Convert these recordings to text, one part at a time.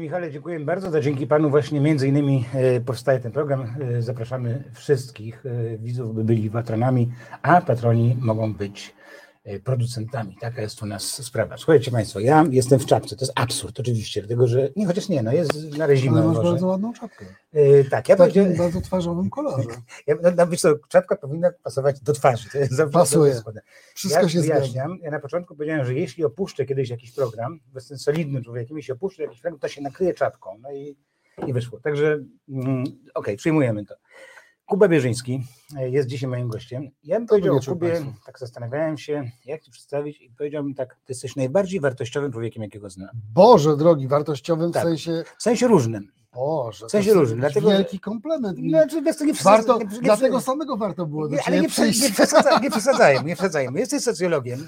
Michale, dziękuję bardzo. To dzięki Panu właśnie między innymi e, powstaje ten program. E, Zapraszamy wszystkich e, widzów, by byli patronami, a patroni mogą być producentami. Taka jest u nas sprawa. Słuchajcie Państwo, ja jestem w czapce. To jest absurd oczywiście, dlatego że, nie, chociaż nie, no jest na rezimę Ale masz może. bardzo ładną czapkę. E, Tak, ja W takim bardzo twarzowym kolorze. ja, no, no, wiesz co, czapka powinna pasować do twarzy. To jest zawsze Pasuje. składa. Wszystko ja się zgadza. Ja na początku powiedziałem, że jeśli opuszczę kiedyś jakiś program, bo jestem solidnym człowiekiem, jeśli opuszczę jakiś program, to się nakryję czapką. No i, i wyszło. Także mm, okej, przyjmujemy to. Kuba Bierzyński e, jest dzisiaj moim gościem. Ja bym powiedział o Kubie, państwu. tak zastanawiałem się, jak ci przedstawić i powiedziałbym tak, ty jesteś najbardziej wartościowym człowiekiem, jakiego znam. Boże drogi, wartościowym Tak. w sensie. W sensie różnym. Boże, W sensie różnym, dlatego, wielki komplement. Znaczy, wiesz nie Warto, nie- nie- dlatego samego warto było do nie, ale nie, prze- przyjść. nie, przesadza, nie przesadzajmy, nie przesadzajmy. Jesteś socjologiem,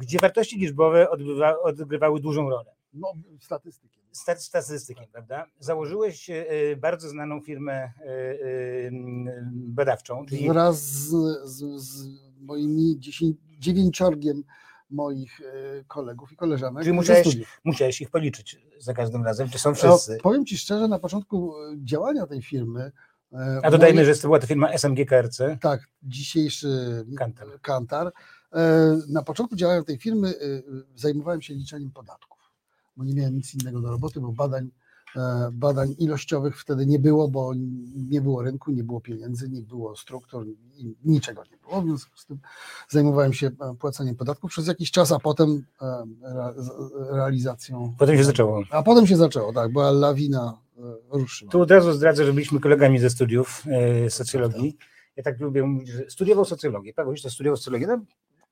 gdzie wartości liczbowe odgrywa, odgrywały dużą rolę. No, statystyki. Sta- Statystykiem, prawda? Założyłeś e, bardzo znaną firmę e, e, badawczą, czyli Wraz z, z, z moimi dziesię- dziewięciorgiem moich e, kolegów i koleżanek. Czyli musiałeś- musiałeś ich policzyć za każdym razem, czy są No, wszyscy. powiem Ci szczerze, na początku e, działania tej firmy. e, A dodajmy, moje- że to była to firma SMG KRC. Tak, dzisiejszy Kantar. Kantar. E, Na początku działania tej firmy e, e, zajmowałem się liczeniem podatków, bo nie miałem nic innego do roboty, bo badań, e, badań ilościowych wtedy nie było, bo nie było rynku, nie było pieniędzy, nie było struktur, niczego nie było. W związku z tym zajmowałem się e, płaceniem podatków przez jakiś czas, a potem e, realizacją. Potem się zaczęło. A potem się zaczęło, tak, była lawina ruszyła. Tu od razu zdradzę, że byliśmy kolegami ze studiów socjologii. Ja tak lubię mówić, że studiował socjologię. Paweł jeszcze studiował socjologię. No,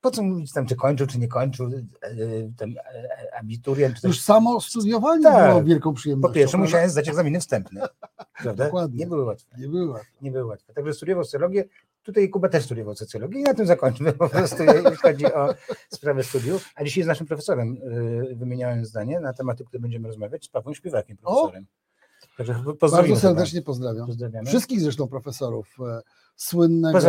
po co mówić tam, czy kończył, czy nie kończył, e, ten e, abiturient, czy Już samo studiowanie Tak. było wielką przyjemnością. Po pierwsze prawda? musiałem zdać egzaminy wstępne. Prawda? Dokładnie. Nie były łatwe. Nie było. Nie były łatwe. Także studiował socjologię. Tutaj Kuba też studiował socjologię i na tym zakończmy po prostu, jeśli chodzi o sprawę studiów. A dzisiaj z naszym profesorem y, wymieniałem zdanie na tematy, które będziemy rozmawiać z Pawłem Śpiewakiem, profesorem. Także. Bardzo serdecznie pozdrawiam. Pozdrawiamy. Wszystkich zresztą profesorów e, słynnego,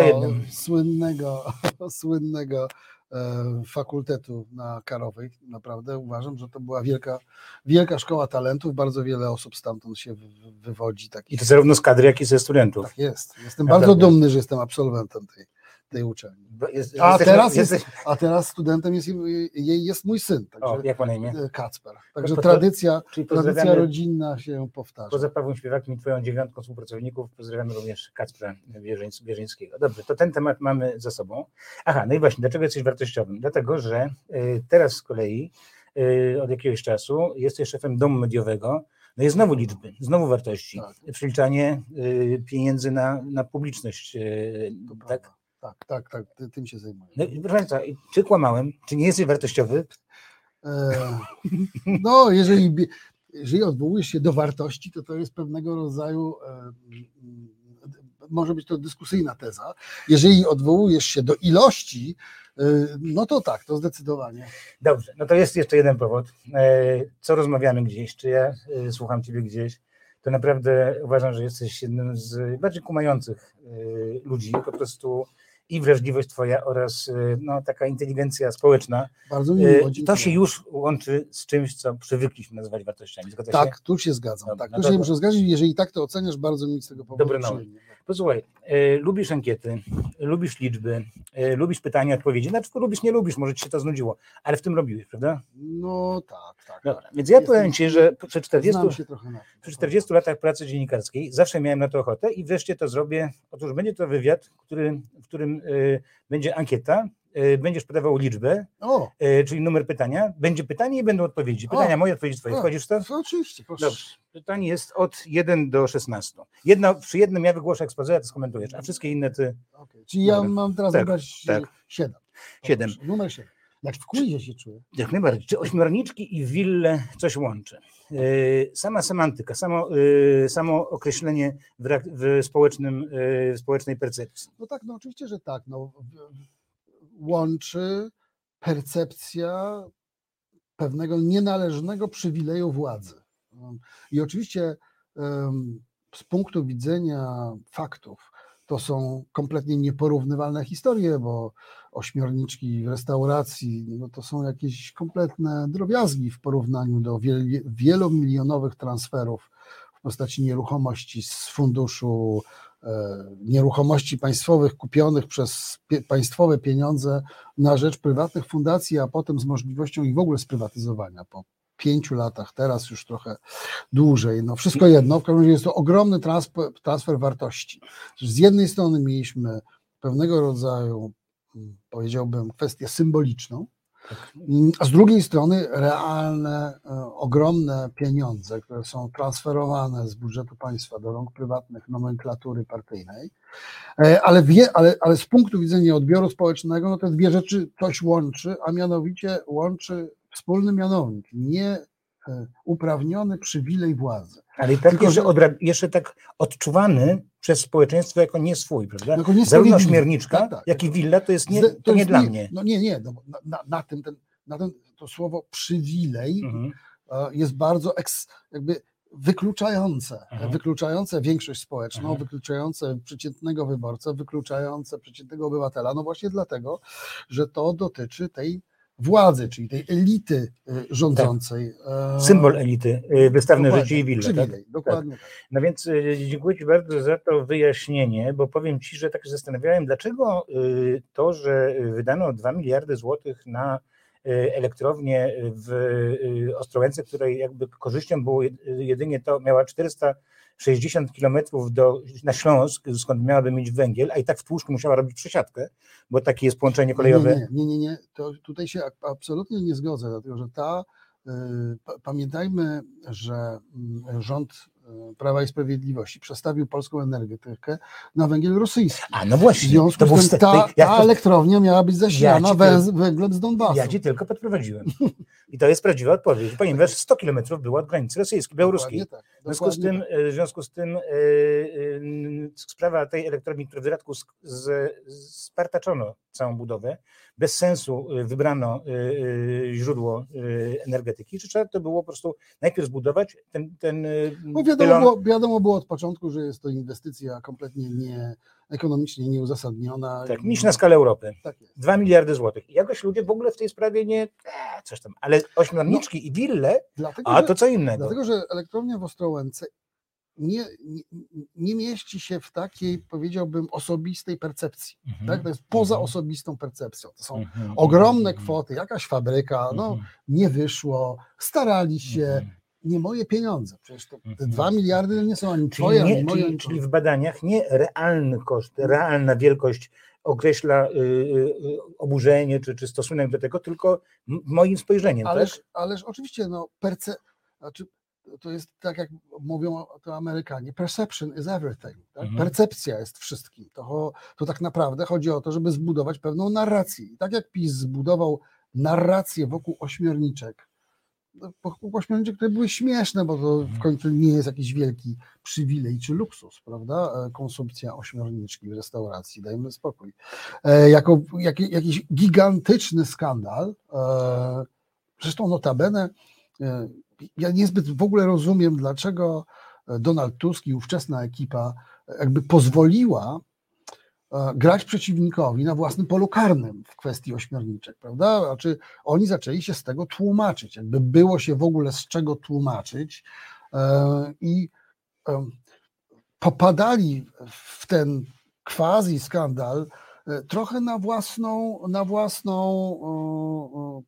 słynnego, słynnego e, fakultetu na Karowej. Naprawdę uważam, że to była wielka, wielka szkoła talentów. Bardzo wiele osób stamtąd się wy- wywodzi. I Takich, to zarówno z kadry, jak i ze studentów. tak jest. Jestem bardzo dumny, że jestem absolwentem tej, tej uczelni. Jest, A teraz, jest, jesteś- a teraz studentem jest, jej jest mój syn, także O, jak ma na imię? e, Kacper. Także to- tradycja, Czyli tradycja pozdrawiamy, rodzinna się powtarza. poza Pawłem Śpiewakiem i twoją dziewiątką współpracowników, pozdrawiamy również Kacpra Wierzyńs- Wierzyńskiego. Dobrze, to ten temat mamy za sobą. Aha, no i właśnie, dlaczego jesteś wartościowym? Dlatego, że y, teraz z kolei y, od jakiegoś czasu jesteś szefem domu mediowego, no jest znowu liczby, znowu wartości, Tak. przeliczanie y, pieniędzy na, na publiczność, To tak? Tak, tak, tak, ty- tym się zajmuję. No, proszę Państwa, czy kłamałem, czy nie jesteś wartościowy? E, No, jeżeli, jeżeli odwołujesz się do wartości, to to jest pewnego rodzaju, może być to dyskusyjna teza. Jeżeli odwołujesz się do ilości, e, no to tak, to zdecydowanie. Dobrze, no to jest jeszcze jeden powód. E, Co rozmawiamy gdzieś, czy ja słucham Ciebie gdzieś, to naprawdę uważam, że jesteś jednym z bardziej kumających ludzi, po prostu i wrażliwość Twoja oraz e, no, taka inteligencja społeczna. Bardzo mi E, miło. To się już łączy z czymś, co przywykliśmy nazywać wartościami. Zgadza się? Tak, tu się zgadzam. Dobra, Tak, no tu się muszę zgodzić. Jeżeli tak to oceniasz, bardzo mi z tego powodu Dobry przyjemnie. Posłuchaj, e, lubisz ankiety, lubisz liczby, e, lubisz pytania, odpowiedzi. Znaczy, lubisz, nie lubisz, może Ci się to znudziło, ale w tym robiłeś, prawda? No tak, tak. Dobra, więc ja Jestem- powiem Ci, że przy 40, Znam się trochę na tym. Przy 40 latach pracy dziennikarskiej zawsze miałem na to ochotę i wreszcie to zrobię. Otóż będzie to wywiad, który, w którym y, będzie ankieta, będziesz podawał liczbę, O, y, czyli numer pytania, będzie pytanie i będą odpowiedzi. Pytania O. moje, odpowiedzi twoje. Wchodzisz w to? to oczywiście, proszę. Dobrze. Pytanie jest od 1 do 16. Jedno, przy jednym ja wygłoszę ekspozę, a ty skomentujesz, a wszystkie inne ty Okej, Czyli ja Dobra. mam teraz Tak, wybrać tak. 7. Siedem. Numer 7. Jak w quizie się czuję. Jak najbardziej. Czy ośmiorniczki i wille coś łączy? Yy, Sama semantyka, samo, yy, samo określenie w, w, społecznym, yy, w społecznej percepcji. No tak, no oczywiście, że tak. No, łączy percepcja pewnego nienależnego przywileju władzy. I oczywiście z punktu widzenia faktów to są kompletnie nieporównywalne historie, bo ośmiorniczki w restauracji no to są jakieś kompletne drobiazgi w porównaniu do wiel, wielomilionowych transferów w postaci nieruchomości z funduszu nieruchomości państwowych kupionych przez państwowe pieniądze na rzecz prywatnych fundacji, a potem z możliwością ich w ogóle sprywatyzowania po pięciu latach, teraz już trochę dłużej. No wszystko jedno, w każdym razie jest to ogromny transfer, transfer wartości. Z jednej strony mieliśmy pewnego rodzaju, mm, powiedziałbym, kwestię symboliczną, a z drugiej strony realne, e, ogromne pieniądze, które są transferowane z budżetu państwa do rąk prywatnych nomenklatury partyjnej, e, ale, wie, ale, ale z punktu widzenia odbioru społecznego, no te dwie rzeczy coś łączy, a mianowicie łączy wspólny mianownik, nie e, przywilej władzy. Ale i tak Tylko, jeszcze, odra- jeszcze tak odczuwany przez społeczeństwo jako nie swój, prawda? Jako Zarówno śmierniczka, tak, tak, jak i willa to jest nie, to, to nie jest dla mnie. No nie, nie, no, na, na, na, tym, ten, na tym to słowo przywilej mhm. E, jest bardzo eks, jakby wykluczające, mhm. wykluczające większość społeczną, mhm. wykluczające przeciętnego wyborcę, wykluczające przeciętnego obywatela, no właśnie dlatego, że to dotyczy tej władzy, czyli tej elity y, rządzącej. Tak. Symbol elity, y, wystawne życie i wille. Tak? Dokładnie. Tak. No więc y, dziękuję Ci bardzo za to wyjaśnienie, bo powiem Ci, że tak się zastanawiałem, dlaczego to, że wydano 2 miliardy złotych na elektrownię w Ostrołęce, której jakby korzyścią było jedynie to, miała 400 60 kilometrów na Śląsk, skąd miałaby mieć węgiel, a i tak w Tłuszczu musiała robić przesiadkę, bo takie jest połączenie kolejowe. Nie, nie, nie, nie. To tutaj się absolutnie nie zgodzę, dlatego że ta, y, pamiętajmy, że mm, rząd y, Prawa i Sprawiedliwości przestawił polską energetykę na węgiel rosyjski. A no właśnie. W związku to z tym ta, ta elektrownia miała być zasilana ja węglem z Donbasu. Ja ci tylko podprowadziłem. I to jest prawdziwa odpowiedź, ponieważ 100 kilometrów było od granicy rosyjskiej, białoruskiej. Tak, w, związku z tym, tak. w związku z tym yy, sprawa tej elektrowni, która w wyradku spartaczono całą budowę, bez sensu wybrano yy, źródło yy, energetyki, czy trzeba to było po prostu najpierw zbudować ten, ten no wiadomo, było, wiadomo było od początku, że jest to inwestycja kompletnie nie ekonomicznie nieuzasadniona. Tak, niż na skalę Europy. Tak 2 miliardy złotych. I jakoś ludzie w ogóle w tej sprawie nie, e, coś tam, ale ośmiorniczki no, i wille, dlatego, a to co innego. Dlatego, że elektrownia w Ostrołęce nie, nie, nie, mieści się w takiej, powiedziałbym, osobistej percepcji. Mhm. Tak? To jest poza mhm. osobistą percepcją. To są mhm. ogromne kwoty, jakaś fabryka, no nie wyszło, starali się, nie moje pieniądze. Przecież te mhm. dwa miliardy nie są ani twoje, nie, ani moje. Czyli, czyli w badaniach nie realny koszt, realna wielkość określa y, y, oburzenie czy, czy stosunek do tego, tylko moim spojrzeniem. Ależ, tak? ależ oczywiście, no, perce, znaczy, to jest tak, jak mówią to Amerykanie, perception is everything. Tak? Mhm. Percepcja jest wszystkim. To, to tak naprawdę chodzi o to, żeby zbudować pewną narrację. I tak jak PiS zbudował narrację wokół ośmiorniczek, ośmiornicze, które były śmieszne, bo to w mhm. końcu nie jest jakiś wielki przywilej czy luksus, prawda? E, konsumpcja ośmiorniczki w restauracji, dajmy spokój. E, jako jak, jakiś gigantyczny skandal, e, zresztą notabene, ja niezbyt w ogóle rozumiem, dlaczego Donald Tusk i ówczesna ekipa jakby pozwoliła E, grać przeciwnikowi na własnym polu karnym w kwestii ośmiorniczek, prawda? Znaczy oni zaczęli się z tego tłumaczyć, jakby było się w ogóle z czego tłumaczyć e, i e, popadali w ten quasi skandal trochę na własną, na własną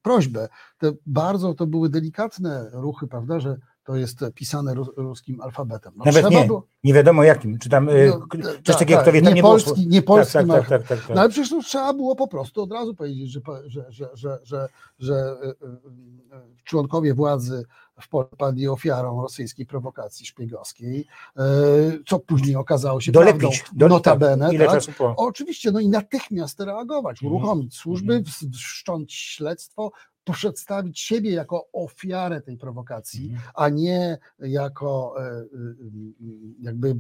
prośbę. Te bardzo to były delikatne ruchy, prawda, że to jest pisane ruskim alfabetem. No, Nawet nie, było... nie wiadomo jakim, czy tam y, no, coś tak, takiego, tak, nie, nie polski, nie polski tak, tak, tak, tak, tak, No ale przecież to trzeba było po prostu od razu powiedzieć, że, że, że, że, że, że y, y, członkowie władzy w padli ofiarą rosyjskiej prowokacji szpiegowskiej, co później okazało się dolepić, prawdą, dolepić, notabene. Ile tak? czasu po? Oczywiście, no i natychmiast reagować, mhm. uruchomić służby, wszcząć śledztwo, przedstawić siebie jako ofiarę tej prowokacji, Mhm. a nie jako e, e, jakby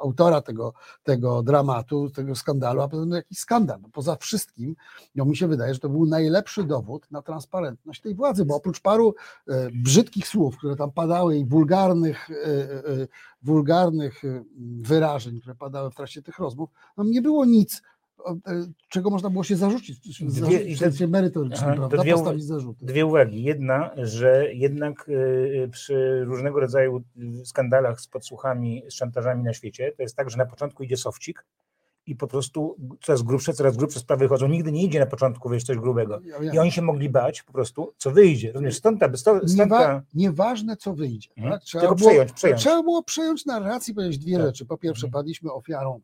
autora tego, tego dramatu, tego skandalu, a poza tym jakiś skandal. Poza wszystkim, no mi się wydaje, że to był najlepszy dowód na transparentność tej władzy, bo oprócz paru e, brzydkich słów, które tam padały i wulgarnych, e, e, wulgarnych e, wyrażeń, które padały w trakcie tych rozmów, no nie było nic, e, czego można było się zarzucić, Dwie- zarzucić merytorycznym, prawda, dwie postawić zarzuty. Dwie uwagi. Jedna, że jednak y, przy różnego rodzaju y, skandalach z podsłuchami, z szantażami na świecie, to jest tak, że na początku idzie sowcik i po prostu coraz grubsze, coraz grubsze sprawy chodzą. Nigdy nie idzie na początku, wiesz, coś grubego. I oni się mogli bać po prostu, co wyjdzie. Rozumiesz, stąd ta, stąd, stąd Niewa, ta nieważne co wyjdzie. Mhm. Tak? Trzeba, Tylko było, przejąć, przejąć. trzeba było przejąć narrację powiedzieć dwie Tak. rzeczy. Po pierwsze, Mhm. padliśmy ofiarą.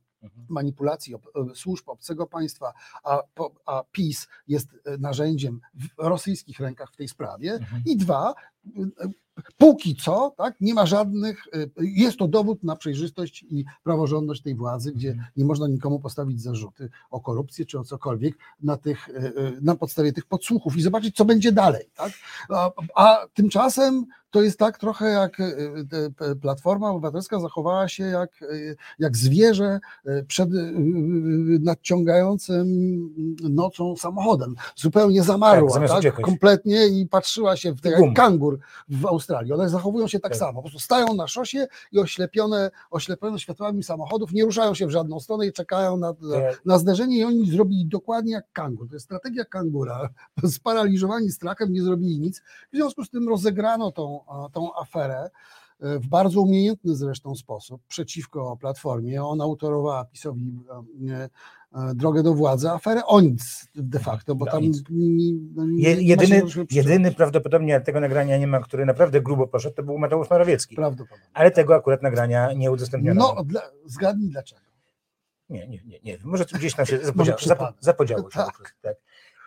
Manipulacji ob, e, służb obcego państwa, a, a PiS jest e, narzędziem w rosyjskich rękach w tej sprawie. Mhm. I dwa, póki co, tak, nie ma żadnych, e, jest to dowód na przejrzystość i praworządność tej władzy, gdzie nie można nikomu postawić zarzuty o korupcję czy o cokolwiek na, tych, e, e, na podstawie tych podsłuchów i zobaczyć, co będzie dalej. Tak? A, a tymczasem to jest tak trochę jak Platforma Obywatelska zachowała się jak, jak zwierzę przed nadciągającym nocą samochodem. Zupełnie zamarła, Tak, tak, kompletnie i patrzyła się w te, I w Australii. One zachowują się tak, Tak. samo. Po prostu stają na szosie i oślepione, oślepione światłami samochodów nie ruszają się w żadną stronę i czekają na, Te- na zderzenie i oni zrobili dokładnie jak kangur. To jest strategia kangura. Sparaliżowani strachem, nie zrobili nic. W związku z tym rozegrano tą, tą aferę w bardzo umiejętny zresztą sposób przeciwko Platformie. Ona utorowała PiSowi e, e, drogę do władzy, aferę o nic de facto, bo O tam no, nie, nie jedyny, jedyny prawdopodobnie tego nagrania nie ma, który naprawdę grubo poszedł, to był Mateusz Morawiecki. Prawdopodobnie. Ale tego akurat nagrania nie udostępniono. No, dla, zgadnij dlaczego. Nie, nie, nie, nie. Może tu gdzieś tam się zapodziało, zapodziało się Tak. prostu, tak.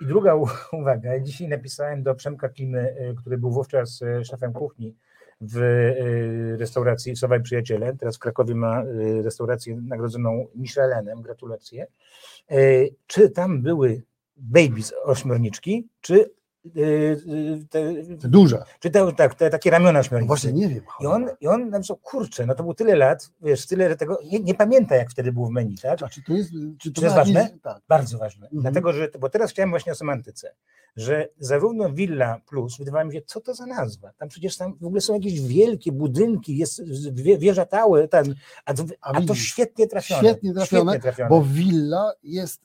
I druga uwaga, dzisiaj napisałem do Przemka Klimy, y, który był wówczas y, szefem kuchni w y, restauracji Sowa i Przyjaciele, teraz w Krakowie ma y, restaurację nagrodzoną Michelenem, gratulacje. Y, Czy tam były babies ośmiorniczki, czy te, Te duże. czy te, tak, te takie ramiona No ośmiornicze? właśnie nie wiem. I on. I on napisał, kurczę, no to było tyle lat, wiesz, tyle tego, nie, nie pamięta jak wtedy był w menu, tak? A czy to jest, czy to jest ma jakieś- ważne? Tak. Bardzo ważne. Mhm. Dlatego, że, bo teraz chciałem właśnie o semantyce, że zarówno Villa Plus, wydawało mi się, co to za nazwa? Tam przecież tam w ogóle są jakieś wielkie budynki, jest wie- wieża tały, ten, a, to- A to świetnie trafione. świetnie trafione, świetnie trafione. Bo willa jest,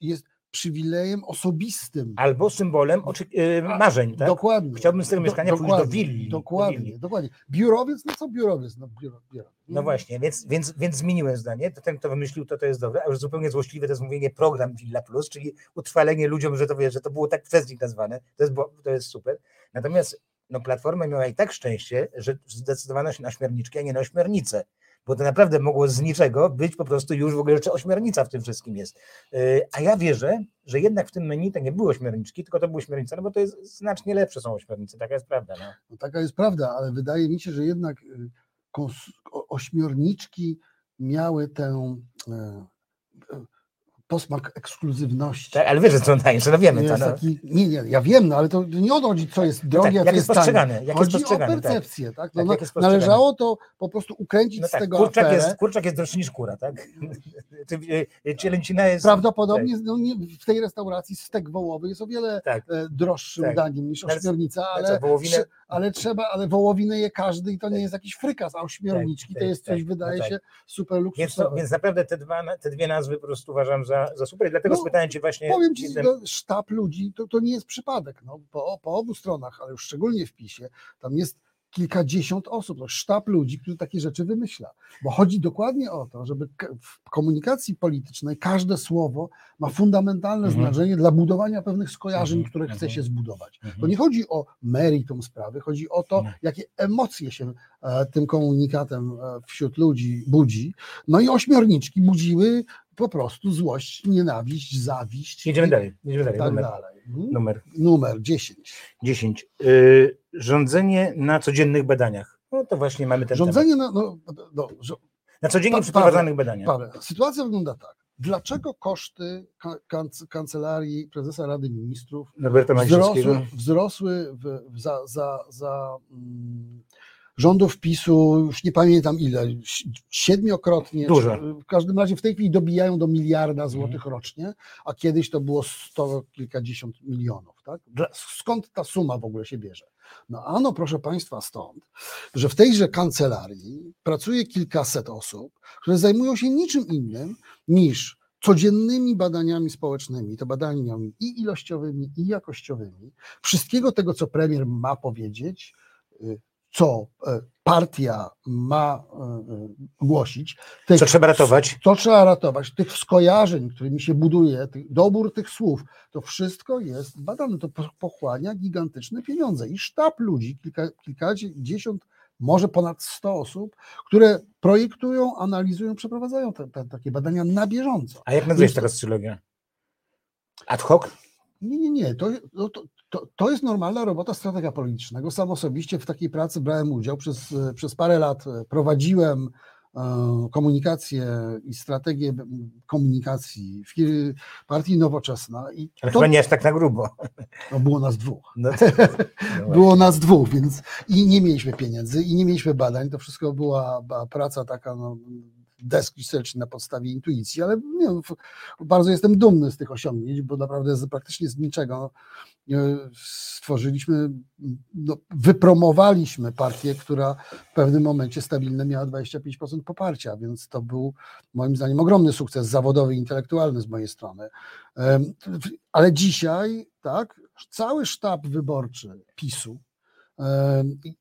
jest przywilejem osobistym. Albo symbolem y, marzeń, tak? Dokładnie. Chciałbym z tego mieszkania pójść do dokładnie, willi, do Dokładnie, willi. dokładnie. Biurowiec, no co biurowiec? No, biuro, biuro. No właśnie, więc, więc, więc zmieniłem zdanie. To ten, kto wymyślił to, to jest dobre, a już zupełnie złośliwe to jest mówienie program Villa Plus, czyli utrwalenie ludziom, że to, wie, że to było tak przez nich nazwane. To jest, bo- to jest super. Natomiast no, Platforma miała i tak szczęście, że zdecydowano się na śmierniczki, a nie na ośmiornicę. Bo to naprawdę mogło z niczego być po prostu już w ogóle jeszcze ośmiornica w tym wszystkim jest. Yy, A ja wierzę, że jednak w tym menu to nie było ośmiorniczki, tylko to były ośmiornice, no bo to jest znacznie lepsze są ośmiornice, taka jest prawda. No. No, taka jest prawda, ale wydaje mi się, że jednak y, ośmiorniczki miały tę e, posmak ekskluzywności. Tak, ale wiesz, że co tańsze, no wiemy to. No. taki, nie, nie, ja wiem, no ale to nie o to chodzi, co jest drogie, tak, a jak co jest postrzegane, jak jest Chodzi postrzegane, o tak. percepcję, tak? No, Tak, no, jak jest postrzegane. należało to po prostu ukręcić No z tak, tego kurczak aferę. jest, kurczak jest droższy niż kura, tak? Cielęcina jest... Prawdopodobnie no, nie, w tej restauracji stek wołowy jest o wiele Tak. e, droższym Tak. daniem niż ośmiornica, ale wołowinę- ale trzeba, ale wołowinę je każdy i to nie jest jakiś frykas, a ośmiorniczki Tak, to jest tak, coś, tak, wydaje no tak. się, super Więc, luksusowe. no, więc naprawdę te, dwa, te dwie nazwy po prostu uważam za, za super i dlatego No, spytałem Cię właśnie... Powiem ci, jestem- no, sztab ludzi to, to nie jest przypadek. No, po, po obu stronach, ale już szczególnie w PiSie, tam jest kilkadziesiąt osób, to sztab ludzi, którzy takie rzeczy wymyśla. Bo chodzi dokładnie o to, żeby w komunikacji politycznej każde słowo ma fundamentalne Mhm. znaczenie dla budowania pewnych skojarzeń, Mhm, które chce mhm. się zbudować. Mhm. To nie chodzi o meritum sprawy, chodzi o to, jakie emocje się e, tym komunikatem e, wśród ludzi budzi. No i ośmiorniczki budziły po prostu złość, nienawiść, zawiść. Jedziemy i dalej, jedziemy dalej. Tak numer, dalej. Mhm. numer Numer 10. 10. Y, rządzenie na codziennych badaniach. No to właśnie mamy ten Rządzenie na, no, no, żo- temat. Na codziennie Pa- przeprowadzanych badaniach. Paweł, sytuacja wygląda tak. dlaczego koszty ka- kanc- kancelarii prezesa Rady Ministrów wzrosły, wzrosły w, w, za, za, za mm, rządów PiSu, już nie pamiętam ile, si- siedmiokrotnie. W każdym razie w tej chwili dobijają do miliarda Mhm. złotych rocznie, a kiedyś to było sto kilkadziesiąt milionów. Tak? Skąd ta suma w ogóle się bierze? No ano, proszę Państwa, stąd, że w tejże kancelarii pracuje kilkaset osób, które zajmują się niczym innym niż codziennymi badaniami społecznymi, to badaniami i ilościowymi, i jakościowymi, wszystkiego tego, co premier ma powiedzieć, y, co e, partia ma e, e, głosić, tych, Co trzeba ratować? co trzeba ratować, tych skojarzeń, którymi się buduje, tych, dobór tych słów, to wszystko jest badane, to po- pochłania gigantyczne pieniądze i sztab ludzi, kilka, kilkadziesiąt, może ponad 100 osób, które projektują, analizują, przeprowadzają te, te, takie badania na bieżąco. A jak nazwiesz teraz socjologię? Ad hoc? Nie, nie, nie. To, to, to, to jest normalna robota stratega politycznego. Sam osobiście w takiej pracy brałem udział. Przez, przez parę lat prowadziłem e, komunikację i strategię komunikacji w partii Nowoczesna i Ale to chyba nie aż tak na grubo. no, było nas dwóch. No, to- no Było nas dwóch, więc i nie mieliśmy pieniędzy, i nie mieliśmy badań. To wszystko była praca taka, no, desk research na podstawie intuicji, ale nie, bardzo jestem dumny z tych osiągnięć, bo naprawdę z, praktycznie z niczego stworzyliśmy, no, wypromowaliśmy partię, która w pewnym momencie stabilnie miała 25% poparcia, więc to był moim zdaniem ogromny sukces zawodowy i intelektualny z mojej strony. Ale dzisiaj, tak, cały sztab wyborczy PiSu,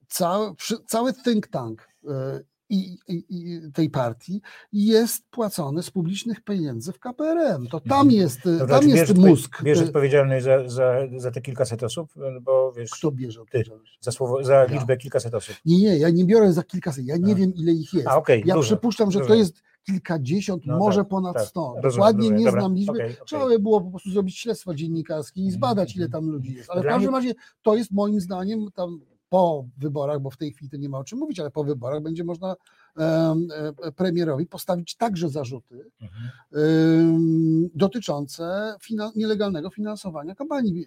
cały, cały think tank e, i, i, i tej partii jest płacony z publicznych pieniędzy w KPRM. To tam Mhm. jest, Dobra, tam czy jest bierzesz mózg. Bierzesz E, odpowiedzialność za, za, za te kilkaset osób, bo wiesz, Kto bierze odpowiedzialność? za, słowo, za liczbę kilkaset osób. Nie, nie, ja nie biorę za kilkaset, ja nie A. wiem ile ich jest. A okej, Ja dużo, przypuszczam, że to dużo. jest kilkadziesiąt, No może tak, ponad tak, 100. rozumiem, Dokładnie nie dobra, znam liczby. okej, okej. Trzeba by było po prostu zrobić śledztwo dziennikarskie i zbadać, ile tam ludzi jest. Ale w Dla każdym mnie- razie to jest moim zdaniem tam po wyborach, bo w tej chwili to nie ma o czym mówić, ale po wyborach będzie można em, e, premierowi postawić także zarzuty Mhm. dotyczące fina- nielegalnego finansowania kampanii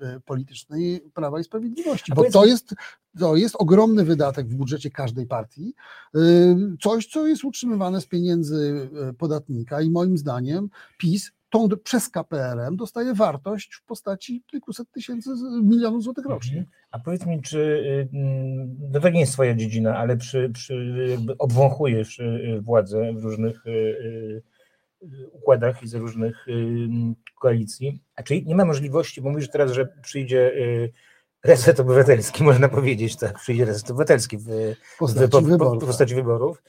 e, e, politycznej Prawa i Sprawiedliwości. Bo to jest, to jest ogromny wydatek w budżecie każdej partii, em, coś, co jest utrzymywane z pieniędzy e, podatnika i moim zdaniem PiS tą, przez KPRM dostaje wartość w postaci kilkuset tysięcy, milionów złotych rocznie. Mhm. A powiedz mi, czy y, no to nie jest twoja dziedzina, ale przy, przy obwąchujesz y, władzę w różnych y, y, y, układach i z różnych y, mm, koalicji. A czy nie ma możliwości, bo mówisz teraz, że przyjdzie y, reset obywatelski, można powiedzieć, tak, przyjdzie reset obywatelski w, postaci w, po- wyborów. w postaci wyborów.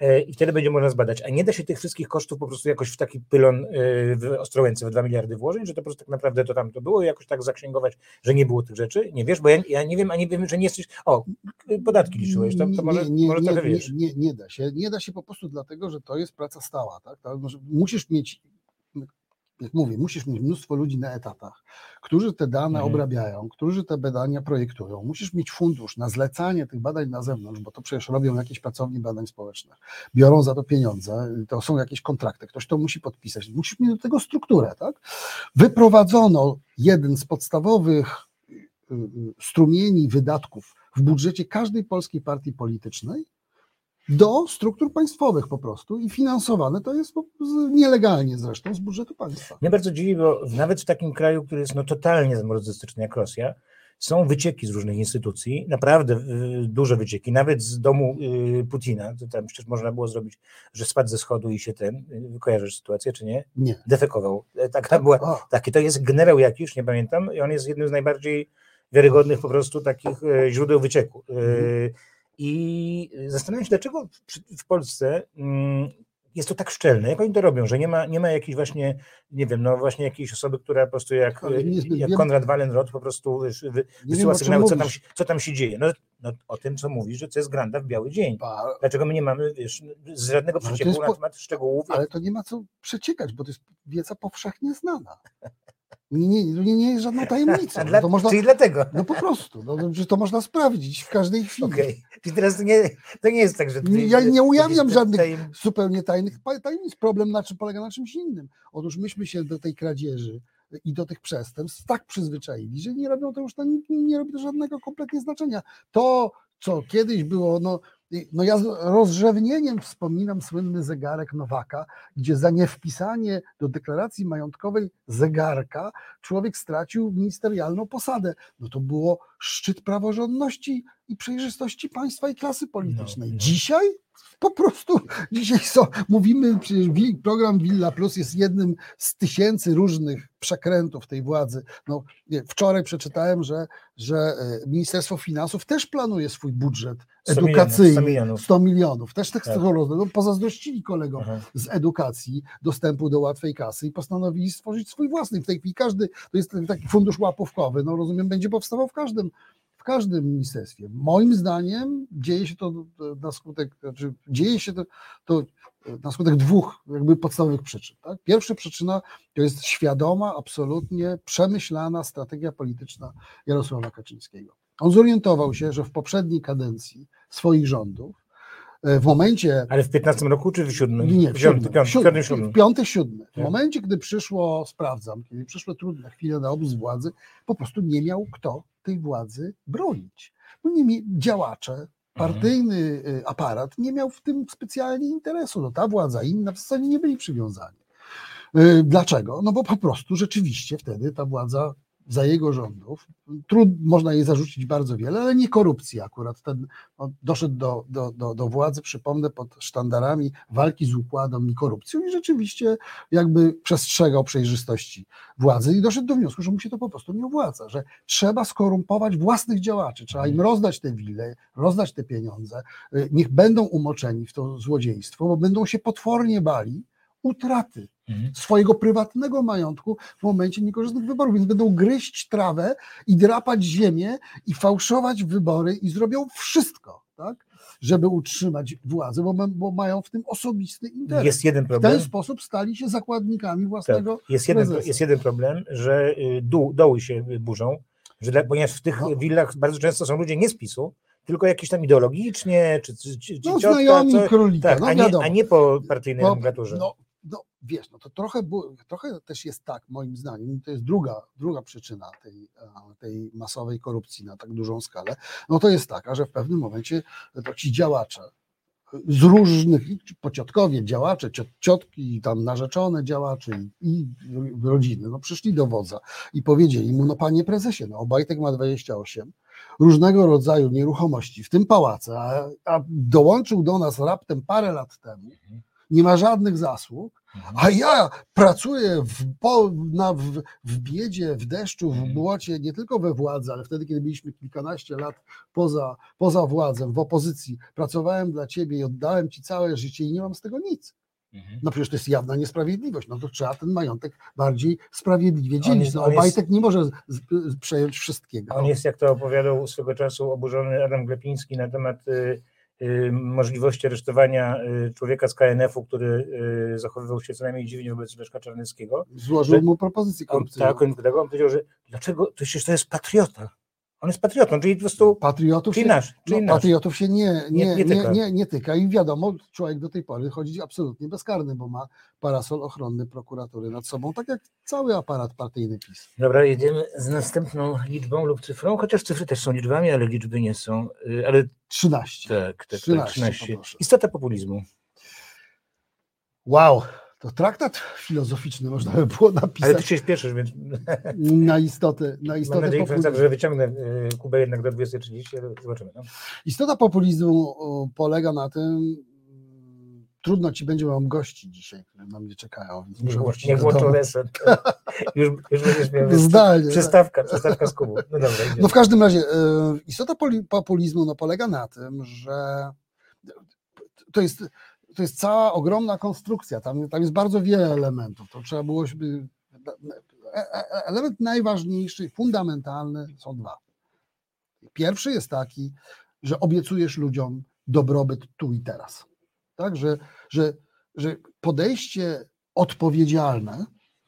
E, I wtedy będzie można zbadać. A nie da się tych wszystkich kosztów po prostu jakoś w taki pylon y, w Ostrołęce w 2 miliardy włożyć, że to po prostu tak naprawdę to tam to było i jakoś tak zaksięgować, że nie było tych rzeczy? Nie wiesz, bo ja, ja nie wiem, a nie wiem, że nie jesteś. O, podatki liczyłeś, to, to może, nie, może nie, trochę nie, wiesz. nie, nie da się. Nie da się po prostu dlatego, że to jest praca stała. Tak? To może- Musisz mieć, jak mówię, musisz mieć mnóstwo ludzi na etatach, którzy te dane Mhm. obrabiają, którzy te badania projektują. Musisz mieć fundusz na zlecanie tych badań na zewnątrz, bo to przecież robią jakieś pracownie badań społecznych. Biorą za to pieniądze, to są jakieś kontrakty, ktoś to musi podpisać. Musisz mieć do tego strukturę. Tak? Wyprowadzono jeden z podstawowych y, y, strumieni wydatków w budżecie każdej polskiej partii politycznej do struktur państwowych po prostu i finansowane to jest nielegalnie zresztą z budżetu państwa. Mnie bardzo dziwi, bo nawet w takim kraju, który jest no, totalnie zamordystyczny jak Rosja, są wycieki z różnych instytucji, naprawdę y, duże wycieki, nawet z domu y, Putina. To tam przecież można było zrobić, że spadł ze schodu i się ten, y, kojarzysz sytuację, czy nie? Nie. Defekował. E, Taka była, O, taki to jest generał jakiś, nie pamiętam, i on jest jednym z najbardziej wiarygodnych po prostu takich e, źródeł wycieku. E, Mhm. I zastanawiam się, dlaczego w, Polsce mm, jest to tak szczelne, jak oni to robią, że nie ma, nie ma jakiejś właśnie, nie wiem, no właśnie jakiejś osoby, która po prostu jak, jak wiem- Konrad Wallenrod po prostu wiem, wysyła czym sygnały, co tam, co tam się dzieje. No, no o tym, co mówisz, że to jest granda w biały dzień. Dlaczego my nie mamy wiesz, z żadnego przecieku jest na po- temat szczegółów? Ale to nie ma co przeciekać, bo to jest wiedza powszechnie znana. Nie, nie, nie, nie jest żadną tajemnicą. A dla, No, można, Czyli dlatego. no po prostu, no, że to można sprawdzić w każdej chwili. Czyli teraz to nie, to nie jest tak, że. Ja nie ujawniam żadnych zupełnie tajnych tajemnic. Problem na czym polega na czymś innym. Otóż myśmy się do tej kradzieży i do tych przestępstw tak przyzwyczaili, że nie robią to już nie, nie robi to żadnego kompletnie znaczenia. To, co kiedyś było, no, no ja z rozrzewnieniem wspominam słynny zegarek Nowaka, gdzie za niewpisanie do deklaracji majątkowej zegarka człowiek stracił ministerialną posadę. No to było szczyt praworządności i przejrzystości państwa i klasy politycznej. No, no. Dzisiaj po prostu, dzisiaj są, mówimy, przecież program Villa Plus jest jednym z tysięcy różnych przekrętów tej władzy. No, wczoraj przeczytałem, że, że e, Ministerstwo Finansów też planuje swój budżet 100 milionów, edukacyjny. 100 milionów. 100 milionów. Też tak, Tak. no, pozazdrościli kolegom Aha. z edukacji dostępu do łatwej kasy i postanowili stworzyć swój własny. W tej chwili każdy, to jest taki fundusz łapówkowy, no rozumiem, będzie powstawał w każdym, każdym ministerstwie. Moim zdaniem dzieje się to na skutek, znaczy dzieje się to, to na skutek dwóch jakby podstawowych przyczyn. Tak? Pierwsza przyczyna to jest świadoma, absolutnie przemyślana strategia polityczna Jarosława Kaczyńskiego. On zorientował się, że w poprzedniej kadencji swoich rządów, w momencie Ale w 15 roku czy w 7? nie, w w siódmym, 5, 5, siódmym, 5, 7. w. W momencie, gdy przyszło, sprawdzam, kiedy przyszły trudne chwile na obóz władzy, po prostu nie miał kto tej władzy bronić. No nie mie- działacze, partyjny y, aparat nie miał w tym specjalnie interesu. No ta władza, inna w zasadzie nie byli przywiązani. Y, Dlaczego? No bo po prostu rzeczywiście wtedy ta władza za jego rządów, trud, można jej zarzucić bardzo wiele, ale nie korupcji akurat. Ten, on doszedł do, do, do, do władzy, przypomnę, pod sztandarami walki z układem i korupcją i rzeczywiście jakby przestrzegał przejrzystości władzy i doszedł do wniosku, że mu się to po prostu nie opłaca, że trzeba skorumpować własnych działaczy, trzeba im rozdać te wile, rozdać te pieniądze, y, niech będą umoczeni w to złodziejstwo, bo będą się potwornie bali utraty Mhm. Swojego prywatnego majątku w momencie niekorzystnych wyborów, więc będą gryźć trawę i drapać ziemię i fałszować wybory i zrobią wszystko, tak, żeby utrzymać władzę, bo, bo mają w tym osobisty interes. Jest jeden w problem. ten sposób stali się zakładnikami własnego Tak, jest, jeden, prezesa. jest jeden problem, że y, dół, doły się burzą, że ponieważ w tych No. willach bardzo często są ludzie nie z PiSu, tylko jakieś tam ideologicznie, czy, czy, czy No, ciotka, znajomi co, królika, tak, no a, nie, a nie po partyjnej No, nomenklaturze. No, no wiesz, no to trochę, trochę też jest tak, moim zdaniem, to jest druga, druga przyczyna tej, e, tej masowej korupcji na tak dużą skalę, no to jest taka, że w pewnym momencie to ci działacze z różnych, pociotkowie działacze, ciot, ciotki, tam narzeczone działacze i, rodziny, no przyszli do wodza i powiedzieli mu, no panie prezesie, no Obajtek ma 28, różnego rodzaju nieruchomości, w tym pałace, a, a dołączył do nas raptem parę lat temu, nie ma żadnych zasług, Mhm. a ja pracuję w, po, na, w, w biedzie, w deszczu, w Mhm. błocie, nie tylko we władzy, ale wtedy, kiedy byliśmy kilkanaście lat poza, poza władzą, w opozycji, pracowałem dla ciebie i oddałem ci całe życie i nie mam z tego nic. Mhm. No przecież to jest jawna niesprawiedliwość, no to trzeba ten majątek bardziej sprawiedliwie dzielić. jest- No, jest- Obajtek nie może z, z, przejąć wszystkiego. On jest, jak to opowiadał swego czasu oburzony Adam Glepiński na temat y, możliwości aresztowania y, człowieka z KNF-u, który y, zachowywał się co najmniej dziwnie wobec Leszka Czarneckiego. Złożył że- mu propozycję On, korupcyjną. tak, on powiedział, że dlaczego, to przecież to jest patriota. On jest patriotą, czyli po prostu, Patriotów czyli się, nasz, czyli no, patriotów się nie, Nie- nie, nie nie, tyka. nie, nie, tyka i wiadomo, człowiek do tej pory chodzi absolutnie bezkarny, bo ma parasol ochronny prokuratury nad sobą, tak jak cały aparat partyjny PiS. Dobra, jedziemy z następną liczbą lub cyfrą, chociaż cyfry też są liczbami, ale liczby nie są. Y, Ale 13. tak, tak, tak 13, 13. poproszę. Istota populizmu. Wow, to traktat filozoficzny można by było Ale ty napisać się śpieszysz, więc na istotę, na mam istotę nadzieję, populizmu. że wyciągnę y, Kubę jednak do 20.30, ale zobaczymy. No. Istota populizmu polega na tym, mm, trudno ci będzie, mam gości dzisiaj, którzy na mnie czekają, więc muszę do włączą reset. już, już będziesz miał Zdalnie, tak. przystawka, przystawka z Kubą. No dobra, idziemy. No w każdym razie, e, istota populizmu no, polega na tym, że to jest, to jest cała ogromna konstrukcja, tam, tam jest bardzo wiele elementów, to trzeba było, żeby- e- e- element najważniejszy, fundamentalny są dwa. Pierwszy jest taki, że obiecujesz ludziom dobrobyt tu i teraz. Tak, że, że, że podejście odpowiedzialne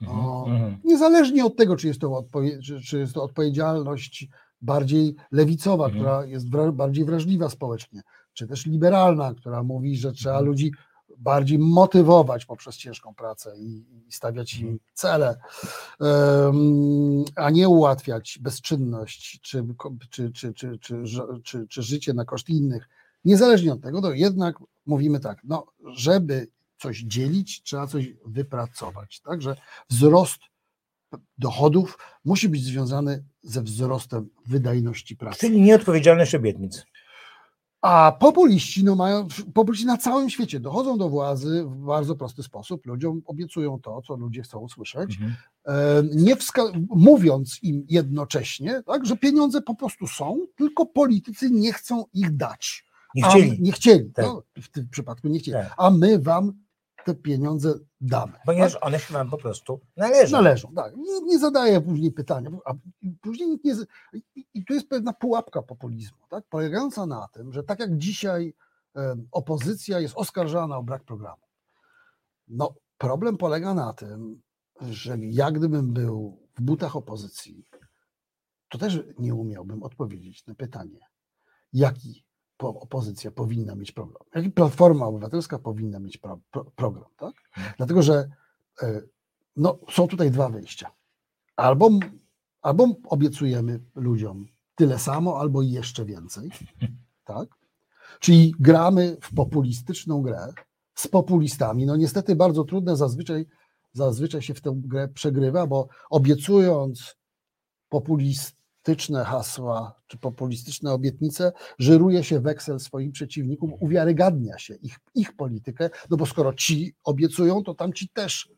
O, Mhm. niezależnie od tego, czy jest to, czy, czy jest to odpowiedzialność bardziej lewicowa, Mhm. która jest bardziej wrażliwa społecznie, czy też liberalna, która mówi, że trzeba Mhm. ludzi bardziej motywować poprzez ciężką pracę i, i stawiać im Mhm. cele, a nie ułatwiać bezczynność czy, czy, czy, czy, czy, czy, czy życie na koszt innych. Niezależnie od tego, to jednak mówimy tak, no, żeby coś dzielić, trzeba coś wypracować. Także wzrost dochodów musi być związany ze wzrostem wydajności pracy. Czyli nieodpowiedzialność obietnic. A populiści, no mają, populiści na całym świecie dochodzą do władzy w bardzo prosty sposób. Ludziom obiecują to, co ludzie chcą usłyszeć, Mhm. nie wska- mówiąc im jednocześnie, tak, że pieniądze po prostu są, tylko politycy nie chcą ich dać. Nie A- chcieli, nie chcieli. Tak. No, w tym przypadku nie chcieli. Tak. A my wam te pieniądze damy. ponieważ tak? one się wam po prostu należą. Należą, tak. Nie, nie zadaję później pytania, a później nikt nie. I, tu jest pewna pułapka populizmu, tak? polegająca na tym, że tak jak dzisiaj opozycja jest oskarżana o brak programu. No, problem polega na tym, że ja gdybym był w butach opozycji, to też nie umiałbym odpowiedzieć na pytanie, jaki opozycja powinna mieć program, Platforma Obywatelska powinna mieć pro, pro, program, tak? Mhm. Dlatego, że e, no, są tutaj dwa wyjścia. Albo, albo obiecujemy ludziom tyle samo, albo jeszcze więcej, tak? Czyli gramy w populistyczną grę z populistami. No niestety bardzo trudne zazwyczaj, zazwyczaj się w tę grę przegrywa, bo obiecując populistyczne hasła czy populistyczne obietnice, żyruje się weksel swoim przeciwnikom, uwiarygadnia się ich, ich politykę, no bo skoro ci obiecują, to tamci też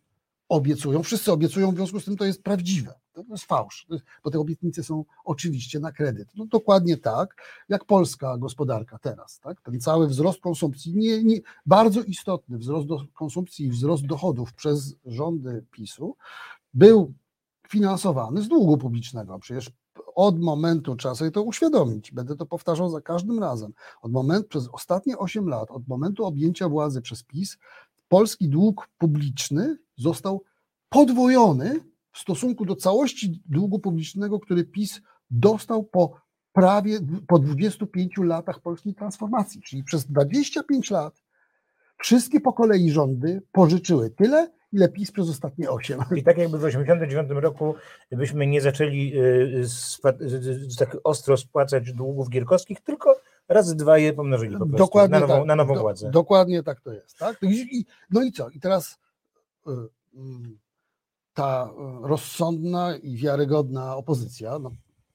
obiecują, wszyscy obiecują, w związku z tym to jest prawdziwe. To jest fałsz, bo te obietnice są oczywiście na kredyt. No dokładnie tak, jak polska gospodarka teraz. Tak? Ten cały wzrost konsumpcji, nie, nie, bardzo istotny wzrost do konsumpcji i wzrost dochodów przez rządy PiSu był finansowany z długu publicznego. Przecież od momentu, trzeba sobie to uświadomić, będę to powtarzał za każdym razem, od momentu, przez ostatnie 8 lat, od momentu objęcia władzy przez PiS, polski dług publiczny został podwojony w stosunku do całości długu publicznego, który PiS dostał po prawie po 25 latach polskiej transformacji. Czyli przez 25 lat wszystkie po kolei rządy pożyczyły tyle, ile PiS przez ostatnie 8. I tak jakby w 1989 roku byśmy nie zaczęli y, tak ostro spłacać długów gierkowskich, tylko razy dwa je pomnożyli po prostu Dokładnie na nową, tak. na nową Do- władzę. Dokładnie tak to jest. Tak? I, no i co? I teraz y, mm, ta y, rozsądna i wiarygodna opozycja no,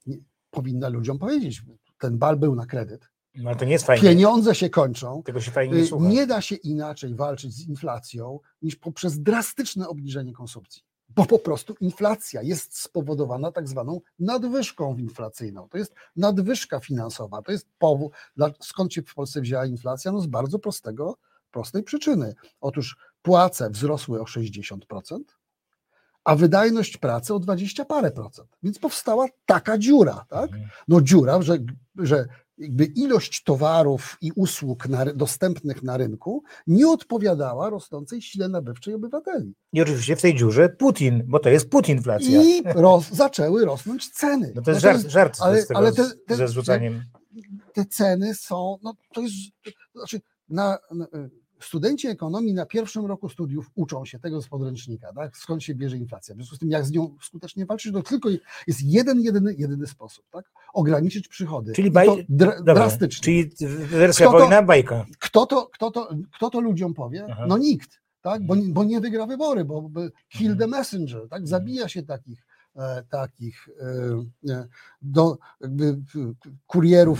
nie, powinna ludziom powiedzieć, ten bal był na kredyt, No, to nie jest fajnie, pieniądze się kończą, tego się fajnie nie y, słucha. nie da się inaczej walczyć z inflacją niż poprzez drastyczne obniżenie konsumpcji. Bo po prostu inflacja jest spowodowana tak zwaną nadwyżką inflacyjną. To jest nadwyżka finansowa. To jest powód, skąd się w Polsce wzięła inflacja? No z bardzo prostego, prostej przyczyny. Otóż płace wzrosły o 60%, a wydajność pracy o 20 parę procent. Więc powstała taka dziura, tak? Mhm. no dziura, że, że jakby ilość towarów i usług na, dostępnych na rynku nie odpowiadała rosnącej sile nabywczej obywateli. I oczywiście w tej dziurze Putin, bo to jest Putinflacja. I roz, zaczęły rosnąć ceny. No to jest No żart, żart ale- z tego, ale te- te- ze zrzucaniem. te ceny są, no to jest, to znaczy na, na, studenci ekonomii na pierwszym roku studiów uczą się tego z podręcznika, tak? skąd się bierze inflacja. W związku z tym, jak z nią skutecznie walczyć, to tylko jest jeden, jedyny, jedyny sposób, tak? ograniczyć przychody. Czyli baj- to Dobra, drastycznie. czyli wersja Kto to- wojna, bajka. Kto to, kto, to, kto to ludziom powie? Aha. No nikt, tak? bo, bo nie wygra wybory, bo, bo kill Mhm. the messenger, tak? zabija się takich, takich e, e, do, jakby, e, kurierów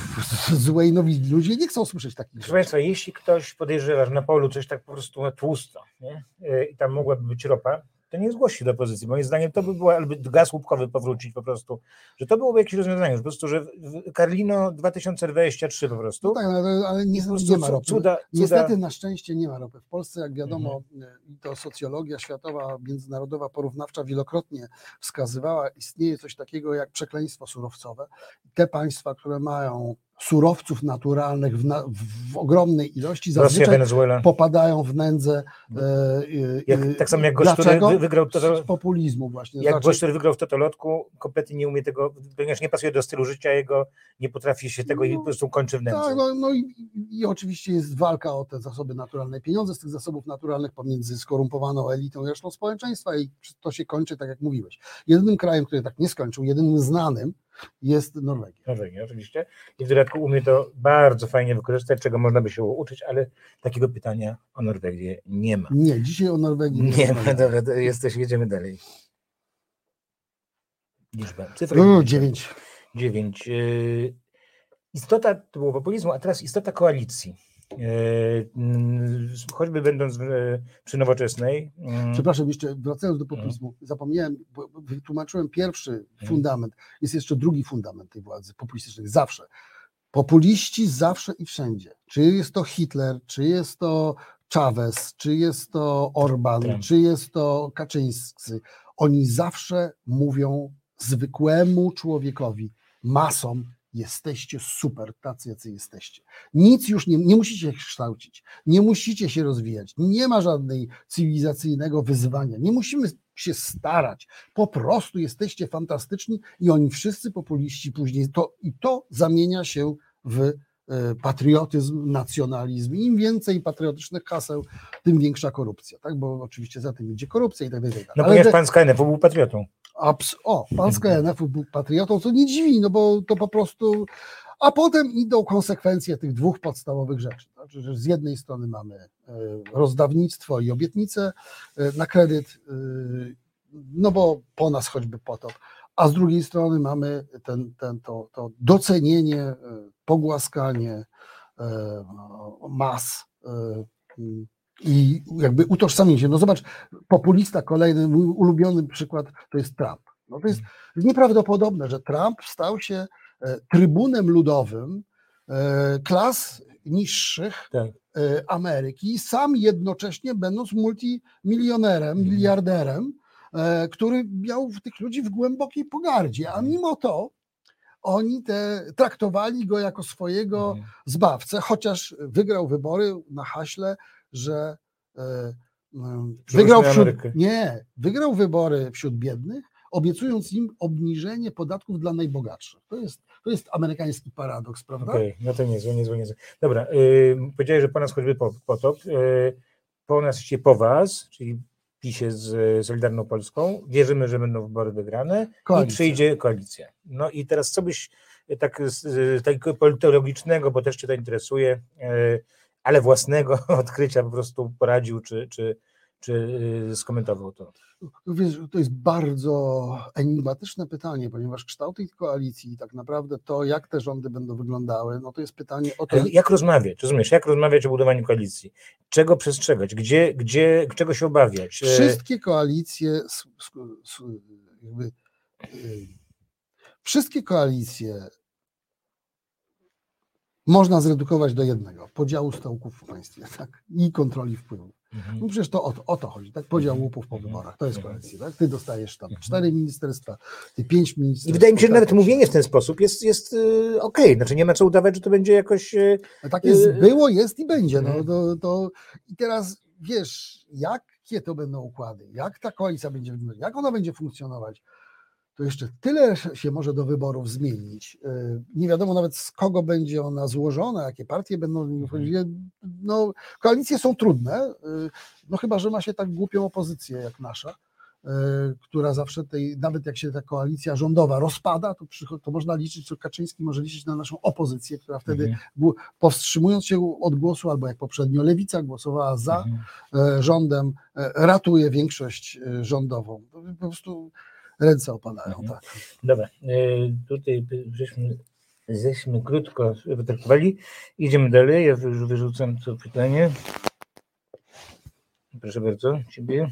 złej nowiny. Ludzie nie chcą słyszeć takich Proszę. Państwa, jeśli ktoś podejrzewa, że na polu coś tak po prostu tłusto nie? E, i tam mogłaby być ropa, to nie zgłosi się do opozycji. Moim zdaniem to by było, albo gaz łupkowy powrócić po prostu, że to byłoby jakieś rozwiązanie, że po prostu, że w Carlino 2023 po prostu. No tak, ale, ale nie, nie ma ropy. Cuda, cuda, Niestety na szczęście nie ma ropy. W Polsce, jak wiadomo, Mhm. e, i to socjologia światowa, międzynarodowa, porównawcza wielokrotnie wskazywała, istnieje coś takiego jak przekleństwo surowcowe. Te państwa, które mają surowców naturalnych w, na, w ogromnej ilości Rosja, zazwyczaj Wenezuela. popadają w nędzę. e, e, Jak, e, tak samo jak wy- wygrał to, Z populizmu właśnie. jak Znaczy, który wygrał w totolotku, kompletnie nie umie tego, ponieważ nie pasuje do stylu życia jego, nie potrafi się tego i No, po prostu kończy w nędzy. Tak, no, no i, i oczywiście jest walka o te zasoby naturalne. Pieniądze z tych zasobów naturalnych pomiędzy skorumpowaną elitą i resztą społeczeństwa i to się kończy tak jak mówiłeś. Jedynym krajem, który tak nie skończył, jedynym znanym jest Norwegia. Norwegii oczywiście. I w dodatku umie to bardzo fajnie wykorzystać, czego można by się uczyć, ale takiego pytania o Norwegię nie ma. Nie, dzisiaj o Norwegii Nie ma, rozmawiamy. dobra, to jesteś, jedziemy dalej. Liczba. Cyfra No, dziewięć. 9. Istota, to było populizmu, a teraz istota koalicji. Mm, Choćby będąc przy nowoczesnej. mm, Przepraszam, jeszcze wracając do populizmu, zapomniałem, bo wytłumaczyłem pierwszy fundament, jest jeszcze drugi fundament tej władzy populistycznej, zawsze. Populiści zawsze i wszędzie. Czy jest to Hitler, czy jest to Chavez, czy jest to Orban, Trump. czy jest to Kaczyńscy, oni zawsze mówią zwykłemu człowiekowi, masom, jesteście super, tacy jacy jesteście. Nic już nie, nie musicie się kształcić, nie musicie się rozwijać, nie ma żadnej cywilizacyjnego wyzwania, nie musimy się starać, po prostu jesteście fantastyczni i oni wszyscy populiści później, to, i to zamienia się w e, patriotyzm, nacjonalizm. Im więcej patriotycznych haseł, tym większa korupcja, tak? bo oczywiście za tym idzie korupcja i tak dalej. tak No ponieważ te- pan z KNF był patriotą. Abs- o, pan z KNF-u był patriotą, co nie dziwi, no bo to po prostu. A potem idą konsekwencje tych dwóch podstawowych rzeczy. Znaczy, że z jednej strony mamy e, rozdawnictwo i obietnice e, na kredyt, e, no bo po nas choćby potop, a z drugiej strony mamy ten, ten, to, to docenienie, pogłaskanie mas i jakby utożsamienie się. No zobacz, populista, kolejny mój ulubiony przykład to jest Trump. No to jest nieprawdopodobne, że Trump stał się e, trybunem ludowym e, klas niższych Tak. e, Ameryki, sam jednocześnie będąc multimilionerem, miliarderem, e, który miał tych ludzi w głębokiej pogardzie, a mimo to oni te, traktowali go jako swojego Mhm. zbawcę, chociaż wygrał wybory na haśle, że e, wygrał wśród, nie, wygrał wybory wśród biednych, obiecując im obniżenie podatków dla najbogatszych. To jest, to jest amerykański paradoks, prawda? Okej, no to niezłe, niezłe, niezłe. Dobra, y, powiedziałeś, że po nas choćby po- potop. Y, po nas się po was, czyli PiSie z Solidarną Polską. Wierzymy, że będą wybory wygrane i Koalicja. przyjdzie koalicja. No i teraz co byś y, tak z takiego politologicznego, bo też cię to interesuje, y, ale własnego odkrycia po prostu poradził, czy, czy, czy y, skomentował to? Wiesz, to jest bardzo enigmatyczne pytanie, ponieważ kształt tej koalicji, tak naprawdę to, jak te rządy będą wyglądały, no to jest pytanie o to, Ale jak rozmawiać, rozumiesz, jak rozmawiać o budowaniu koalicji? Czego przestrzegać? Gdzie, gdzie, czego się obawiać? E, Wszystkie koalicje, jakby, y, wszystkie koalicje można zredukować do jednego, podziału stołków w państwie, tak, i kontroli wpływów. Mhm. No przecież to o, to- o to chodzi, tak, podział Mhm. łupów po Mhm. wyborach, to jest Mhm. koalicja, tak, ty dostajesz tam cztery ministerstwa, ty pięć ministerstw. I wydaje mi się, że nawet mówienie w ten sposób jest, jest yy, okej. Znaczy nie ma co udawać, że to będzie jakoś. Yy, Tak jest, Yy, było, jest i będzie. No, to, to, I teraz wiesz, jakie to będą układy, jak ta koalicja będzie wyglądać, jak ona będzie funkcjonować, to jeszcze tyle się może do wyborów zmienić. Yy, Nie wiadomo nawet z kogo będzie ona złożona, jakie partie będą Mhm. No, koalicje są trudne, yy, no chyba, że ma się tak głupią opozycję jak nasza, yy, która zawsze tej, nawet jak się ta koalicja rządowa rozpada, to, to można liczyć, że Kaczyński może liczyć na naszą opozycję, która wtedy mhm, powstrzymując się od głosu, albo jak poprzednio lewica głosowała za mhm. e, rządem, e, ratuje większość e, rządową. To Po prostu ręce opadają. Mhm. Tak. Dobra, yy, tutaj żeśmy, żeśmy krótko wytraktowali. Idziemy dalej. Ja wy- wyrzucam to pytanie. Proszę bardzo, ciebie.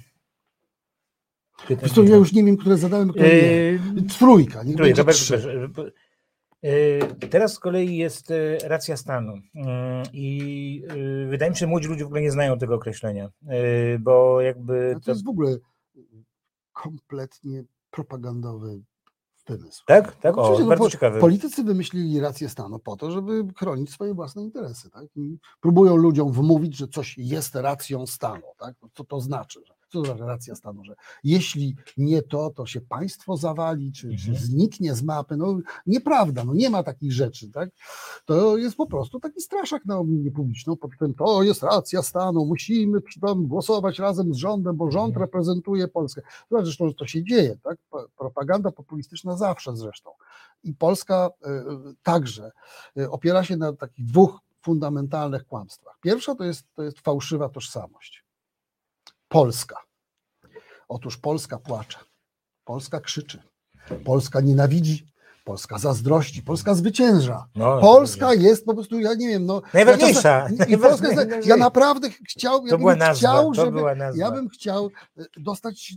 Zresztą ja już nie wiem, które zadałem, które nie. Trójka, nie Trójka, bardzo. Yy, Teraz z kolei jest yy, racja stanu i wydaje mi się, że młodzi ludzie w ogóle nie znają tego określenia, bo jakby to, to jest w ogóle kompletnie propagandowy wymysł. Tak? Tak? O, Oczywiście, no, bardzo po- ciekawy. Politycy wymyślili rację stanu po to, żeby chronić swoje własne interesy. Tak? I próbują ludziom wmówić, że coś jest racją stanu. Tak? Co to znaczy? Że- Co znaczy racja stanu? Że jeśli nie to, to się państwo zawali, czy, czy Mhm. zniknie z mapy. No nieprawda, no nie ma takich rzeczy. Tak? To jest po prostu taki straszak na opinię publiczną. Pod tym to jest racja stanu, musimy tym głosować razem z rządem, bo rząd Mhm. reprezentuje Polskę. No, Zresztą to się dzieje, tak? Propaganda populistyczna zawsze zresztą. I Polska y, także y, opiera się na takich dwóch fundamentalnych kłamstwach. Pierwsza to jest, to jest fałszywa tożsamość. Polska. Otóż Polska płacze, Polska krzyczy, Polska nienawidzi, Polska zazdrości, Polska zwycięża. No, Polska jest po prostu, ja nie wiem, no. Najważniejsza. Ja, czasem- i Polska jest, ja naprawdę chciał, ja bym nazwa. chciał, żeby, ja bym chciał e, dostać,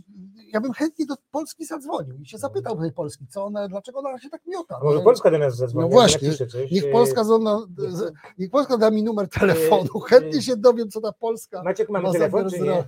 ja bym chętnie do Polski zadzwonił i się zapytał tej Polski, co ona, dlaczego ona się tak miota. Może No, Polska do nas zadzwoni. No właśnie. Niech E, Polska, zona, niech- Polska da mi numer telefonu, chętnie się dowiem, co ta Polska Maciek, mamy ma telefon, czy nie?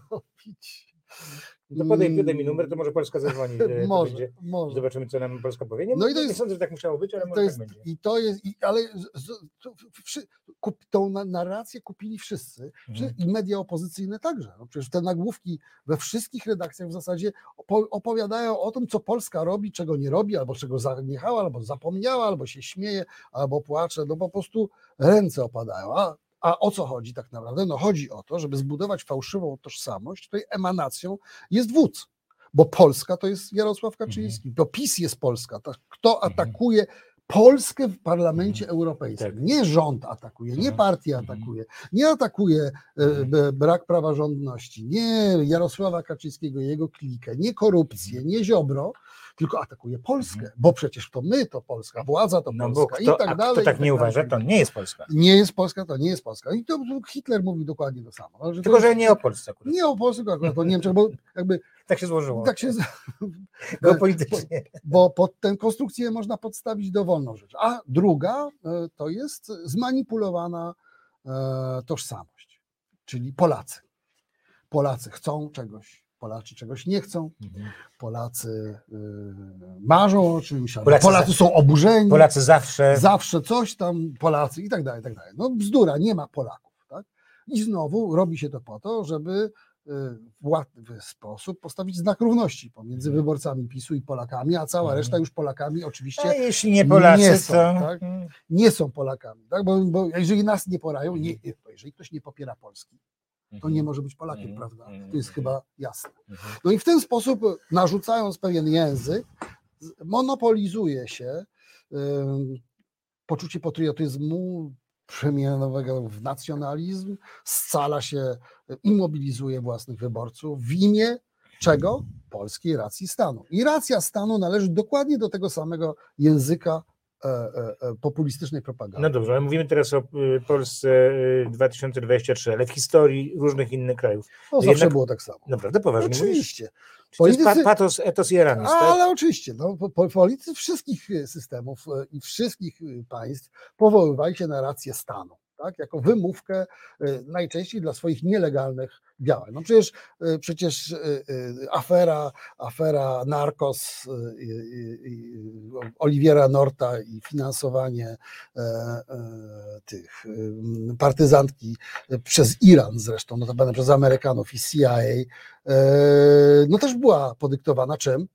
To podaj, podaj mi numer, to może Polska zadzwoni. Może, będzie. może. Zobaczymy, co nam Polska powie. Nie, No i to nie jest- sądzę, że tak musiało być, ale może jest, tak będzie. i to jest, i, ale z, z, to, wszy, kup, tą na- narrację kupili wszyscy Mhm. i media opozycyjne także. No przecież te nagłówki we wszystkich redakcjach w zasadzie opo, opowiadają o tym, co Polska robi, czego nie robi, albo czego zaniechała, albo zapomniała, albo się śmieje, albo płacze, no po prostu ręce opadają. A, a o co chodzi tak naprawdę? No chodzi o to, żeby zbudować fałszywą tożsamość, której emanacją jest wódz. Bo Polska to jest Jarosław Kaczyński, to PiS jest Polska. Tak, Kto Mhm. atakuje Polskę w Parlamencie Europejskim? Tak. Nie rząd atakuje, nie Mhm. partia Mhm. atakuje, nie atakuje e, b- brak praworządności, nie Jarosława Kaczyńskiego, jego klikę, nie korupcję, nie Ziobro, tylko atakuje Polskę, bo przecież to my to Polska, władza to Mhm. No bo Polska kto, i tak dalej. kto i tak nie dalej. uważa, to nie jest Polska. Nie jest Polska, to nie jest Polska. I to Hitler mówił dokładnie to samo. że to Tylko, że jest- nie o Polsce akurat. nie o Polsce, akurat o Niemczech, bo jakby Tak się złożyło. tak się. Geopolitycznie. bo pod tę konstrukcję można podstawić dowolną rzecz. A druga e, to jest zmanipulowana e, tożsamość, czyli Polacy. Polacy chcą czegoś, Polacy czegoś nie chcą, Mhm. Polacy y, marzą o czymś, Polacy Polacy, są oburzeni, Polacy zawsze. zawsze coś tam, Polacy i tak dalej, i tak dalej. No bzdura, nie ma Polaków. Tak? I znowu robi się to po to, żeby y, w łatwy sposób postawić znak równości pomiędzy Mhm. wyborcami PiSu i Polakami, a cała Mhm. reszta już Polakami A oczywiście jeśli nie Polacy, nie są, to. tak? Nie są Polakami. Tak? Bo, bo jeżeli nas nie porają, nie, jeżeli ktoś nie popiera Polski, to nie może być Polakiem, Mhm. prawda? Mhm. To jest chyba jasne. Mhm. No i w ten sposób, narzucając pewien język, monopolizuje się poczucie patriotyzmu przemianowego w nacjonalizm, scala się, y, immobilizuje własnych wyborców w imię czego? Polskiej racji stanu. I racja stanu należy dokładnie do tego samego języka populistycznej propagandy. No dobrze, ale mówimy teraz o y, Polsce y, 2023, ale w historii różnych innych krajów. No, zawsze jednak- było tak samo. Naprawdę poważnie mówisz? Oczywiście. Czy to jest pa- Politycy- patos, etos i eramis, tak? Ale oczywiście, no, po- po- politycy wszystkich e, systemów e, i wszystkich e, państw powoływali się na rację stanu, tak? jako wymówkę e, najczęściej dla swoich nielegalnych działań. No przecież, e, przecież e, afera, afera i Oliwiera Norta i finansowanie e, e, tych partyzantki przez Iran zresztą, notabene przez Amerykanów i CIA, no też była podyktowana czym?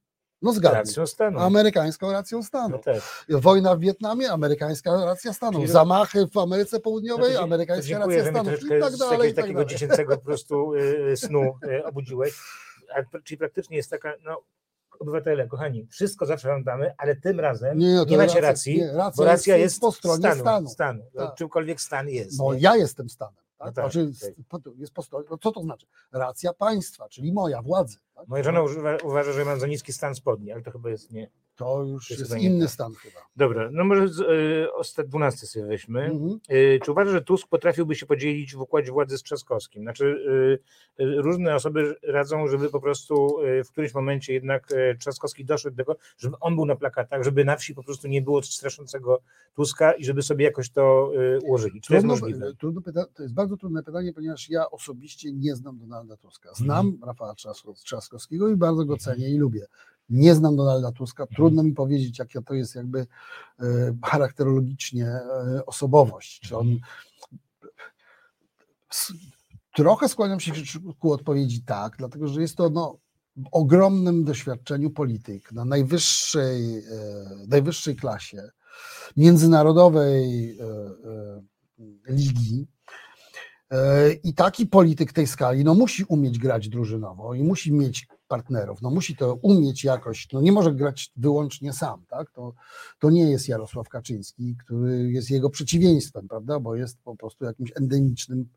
No. Racją stanu. Amerykańską racją stanu. No. Wojna w Wietnamie, amerykańska racja stanu. Czyli- Zamachy w Ameryce Południowej, No to amerykańska dziękuję, racja stanu. I tak z dalej, jakiegoś i tak takiego dziecięcego po prostu y, snu y, obudziłeś. A, czyli praktycznie jest taka, no obywatele, kochani, wszystko zawsze wam damy, ale tym razem nie, no to macie racji, nie, racja bo racja jest, po stronie stanu. stanu. stanu. No, Tak. Czymkolwiek stan jest. No nie? ja jestem stanem. Tak? No tak, znaczy, tak. jest po stronie, no co to znaczy? Racja państwa, czyli moja władzy. Tak? Moja żona używa, uważa, że mam za niski stan spodni, ale to chyba jest nie. To już To jest jest inny tak. stan chyba. Dobra, no może y, ostat 12 sobie weźmy. Mhm. Y, Czy uważasz, że Tusk potrafiłby się podzielić w układzie władzy z Trzaskowskim? Znaczy, y, różne osoby radzą, żeby po prostu w którymś momencie jednak Trzaskowski doszedł do tego, żeby on był na plakatach, żeby na wsi po prostu nie było straszącego Tuska i żeby sobie jakoś to ułożyli. Czy to jest możliwe? trudno pyta, to jest bardzo trudne pytanie, ponieważ ja osobiście nie znam Donalda Tuska. Znam Mhm. Rafała Trzasko- Trzaskowskiego i bardzo go cenię i lubię. Nie znam Donalda Tuska, trudno mi powiedzieć, jaka to jest jakby e, charakterologicznie e, osobowość. Czy on trochę skłaniam się ku odpowiedzi tak, dlatego że jest to no, w ogromnym doświadczeniu polityk na najwyższej, e, najwyższej klasie międzynarodowej ligi. I taki polityk tej skali no, musi umieć grać drużynowo i musi mieć partnerów, no, musi to umieć jakoś, no, nie może grać wyłącznie sam, tak? to, to nie jest Jarosław Kaczyński, który jest jego przeciwieństwem, prawda? bo jest po prostu jakimś endemicznym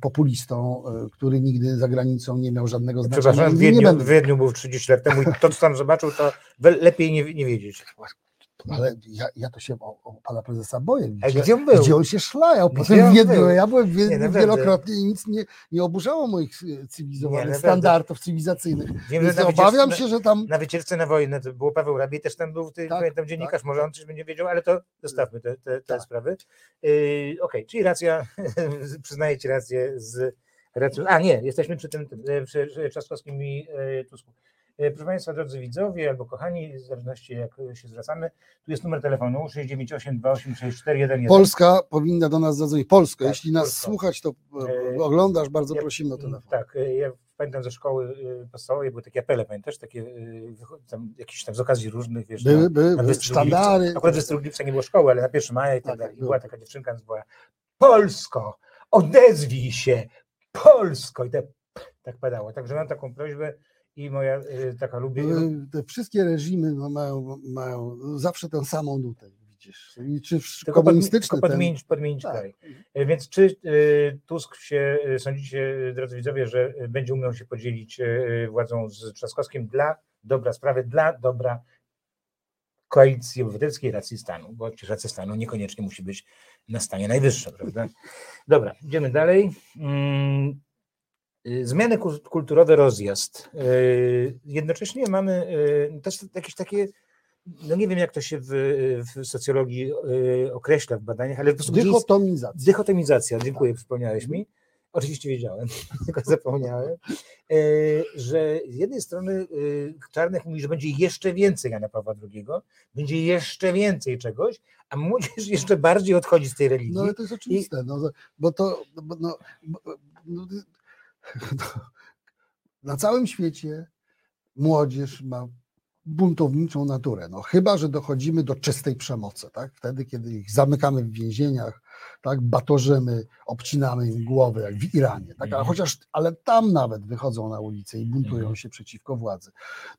populistą, e, który nigdy za granicą nie miał żadnego znaczenia. Przepraszam, w Nigdy nie Wiedniu, będzie. w Wiedniu był 30 lat temu i to, co tam zobaczył, to lepiej nie, nie wiedzieć. Ale ja, ja to się o, o pana prezesa boję. Gdzie, gdzie on był? gdzie on się szlajał? Potem był? ja byłem Nie, wielokrotnie i nic nie, nie oburzało moich e, Nie, cywilizowanych naprawdę. standardów cywilizacyjnych. Że Więc obawiam się, że tam Na wycieczce na wojnę to było Paweł Rabie, też tam był, ty, Tak, pamiętam dziennikarz, tak, może on coś będzie wiedział, ale to zostawmy te, te, te Tak. sprawy. Yy, Okej, czyli racja, przyznaję ci rację z. A nie, jesteśmy przy tym, e, przy przy Trzaskowskim i e, Tusku. E, Proszę Państwa, drodzy widzowie albo kochani, w zależności jak się zwracamy, tu jest numer telefonu 698 286 411. Polska powinna do nas zadzwonić. Polsko, Tak, jeśli nas Polska. słuchać, to e, E, oglądasz, bardzo ja- prosimy o telefon. Tak, ja pamiętam ze szkoły podstawowej były takie apele, pamiętasz, takie tam, jakieś tam z okazji różnych, wiesz, Były, były, były 22 sztandary. lipca. Akurat 22 lipca nie było szkoły, ale na 1 maja i tak Tak, dalej. I była taka dziewczynka, była Polsko, odezwij się, Polsko i te, tak padało. Także mam taką prośbę i moja y, taka lubię. Były- Te wszystkie reżimy no, mają, mają zawsze tę samą nutę, widzisz. I czy Tylko, podmi- komunistyczny tylko ten- podmienić, podmienić Tak. kraj. Y, Więc czy y, Tusk się, sądzicie, drodzy widzowie, że będzie umiał się podzielić władzą z Trzaskowskim dla dobra sprawy, dla dobra koalicji obywatelskiej racji stanu, bo przecież racja stanu niekoniecznie musi być na stanie najwyższym, prawda? Dobra, idziemy dalej. Y, Zmiany kul- kulturowe, rozjazd. Y, Jednocześnie mamy y, też jakieś takie, no nie wiem jak to się w, w socjologii określa w badaniach, ale po prostu Dychotomizacja. Dychotomizacja, dziękuję, przypomniałeś mi. Oczywiście wiedziałem, tylko zapomniałem, że z jednej strony Czarnek mówi, że będzie jeszcze więcej Jana Pawła II, będzie jeszcze więcej czegoś, a młodzież jeszcze bardziej odchodzi z tej religii. No ale to jest oczywiste, no, że- bo to bo, no, bo, no, no, na całym świecie młodzież ma buntowniczą naturę. No, chyba, że dochodzimy do czystej przemocy, tak? Wtedy, kiedy ich zamykamy w więzieniach, tak? batorzymy, obcinamy im głowy, jak w Iranie. Tak? Ale Mhm. chociaż, ale tam nawet wychodzą na ulicę i buntują Mhm. się przeciwko władzy.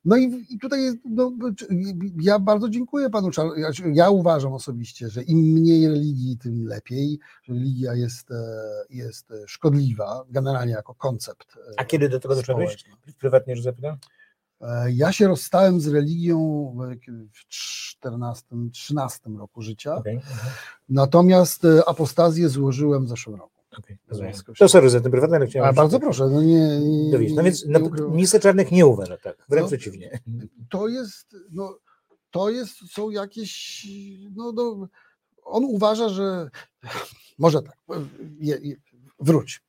No i, i tutaj no, ja bardzo dziękuję panu ja, ja uważam osobiście, że im mniej religii, tym lepiej, że religia jest, e, jest e, szkodliwa, generalnie jako koncept. e, A kiedy do tego doszedłeś? Prywatnie, że zapytam? E, Ja się rozstałem z religią w- w 14-13 roku życia, mhm, natomiast e, apostazję złożyłem w zeszłym roku. rozumiem. Się- To sorry za ten prywatny, ale chciałem... A bardzo proszę, no nie, nie, Dowiedzieć. No więc nie no, ukrywam. minister Czarnek nie uważa tak, wręcz No, przeciwnie. to jest, no, to jest, są jakieś, no, no, on uważa, że, może tak, je, je, wróć.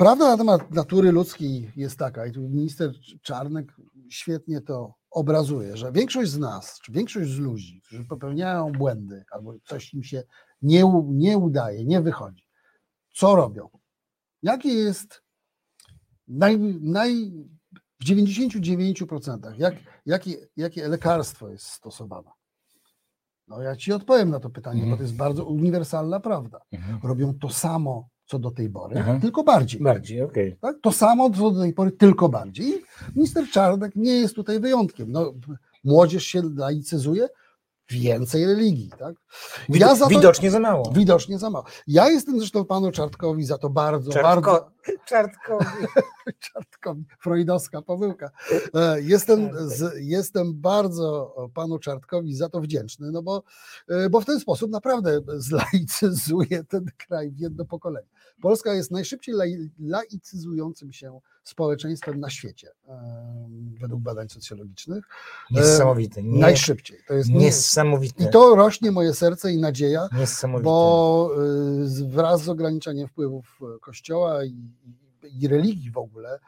Prawda na temat natury ludzkiej jest taka, i tu minister Czarnek świetnie to obrazuje, że większość z nas, czy większość z ludzi, którzy popełniają błędy, albo coś im się nie, nie udaje, nie wychodzi, co robią? Jakie jest naj, naj, w 99% jak, jakie, jakie lekarstwo jest stosowane? No ja ci odpowiem na to pytanie, Mhm. bo to jest bardzo uniwersalna prawda. Mhm. Robią to samo, co do tej pory, Aha. tylko bardziej. Bardziej, okej. Tak? To samo, co do tej pory, tylko bardziej. I minister Czarnek nie jest tutaj wyjątkiem. No, młodzież się laicyzuje, więcej religii. Tak? Ja za to- Widocznie za mało. Widocznie za mało. Ja jestem zresztą panu Czartkowi za to bardzo, bardzo, Czartko, Czartkowi. Czartkowi, freudowska pomyłka. E, Jestem, z, jestem bardzo panu Czartkowi za to wdzięczny, no bo, e, bo w ten sposób naprawdę zlaicyzuje ten kraj w jedno pokolenie. Polska jest najszybciej lai- laicyzującym się społeczeństwem na świecie, według badań socjologicznych. Niesamowity. Nie, Najszybciej. To jest nie, niesamowite. I to rośnie moje serce i nadzieja, Niesamowite. bo y, wraz z ograniczeniem wpływów e, Kościoła i, i religii w ogóle,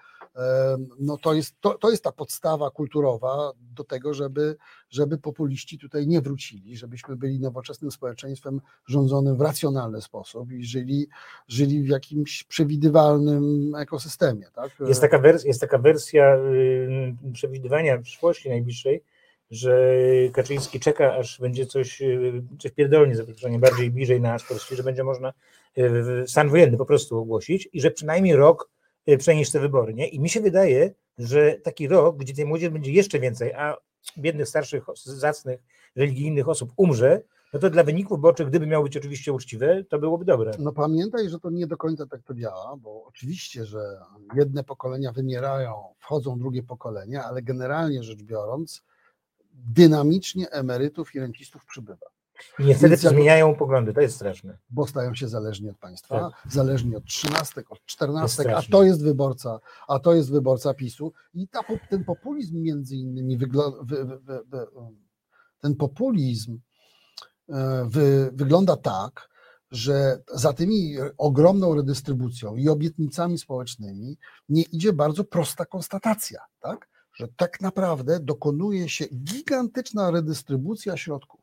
no to jest, to, to jest ta podstawa kulturowa do tego, żeby, żeby populiści tutaj nie wrócili, żebyśmy byli nowoczesnym społeczeństwem rządzonym w racjonalny sposób i żyli, żyli w jakimś przewidywalnym ekosystemie. Tak? Jest, taka wers- jest taka wersja przewidywania przyszłości najbliższej, że Kaczyński czeka, aż będzie coś, czy wpierdolnie za bardziej bliżej nas, że będzie można stan wojenny po prostu ogłosić i że przynajmniej rok Y, przenieść te wybory. Nie? I mi się wydaje, że taki rok, gdzie tej młodzieży będzie jeszcze więcej, a biednych, starszych, zacnych, religijnych osób umrze, no to dla wyników wyborczych, gdyby miało być oczywiście uczciwe, to byłoby dobre. No pamiętaj, że to nie do końca tak to działa, bo oczywiście, że jedne pokolenia wymierają, wchodzą drugie pokolenia, ale generalnie rzecz biorąc, dynamicznie emerytów i rencistów przybywa. I niestety Więc zmieniają poglądy, to jest straszne. Bo stają się zależni od państwa, tak. zależni od trzynastek, od czternastek, a to jest wyborca, a to jest wyborca PiSu. I ta, ten populizm między innymi wygl- wy, wy, wy, ten populizm e, wygląda tak, że za tymi ogromną redystrybucją i obietnicami społecznymi nie idzie bardzo prosta konstatacja, tak? że tak naprawdę dokonuje się gigantyczna redystrybucja środków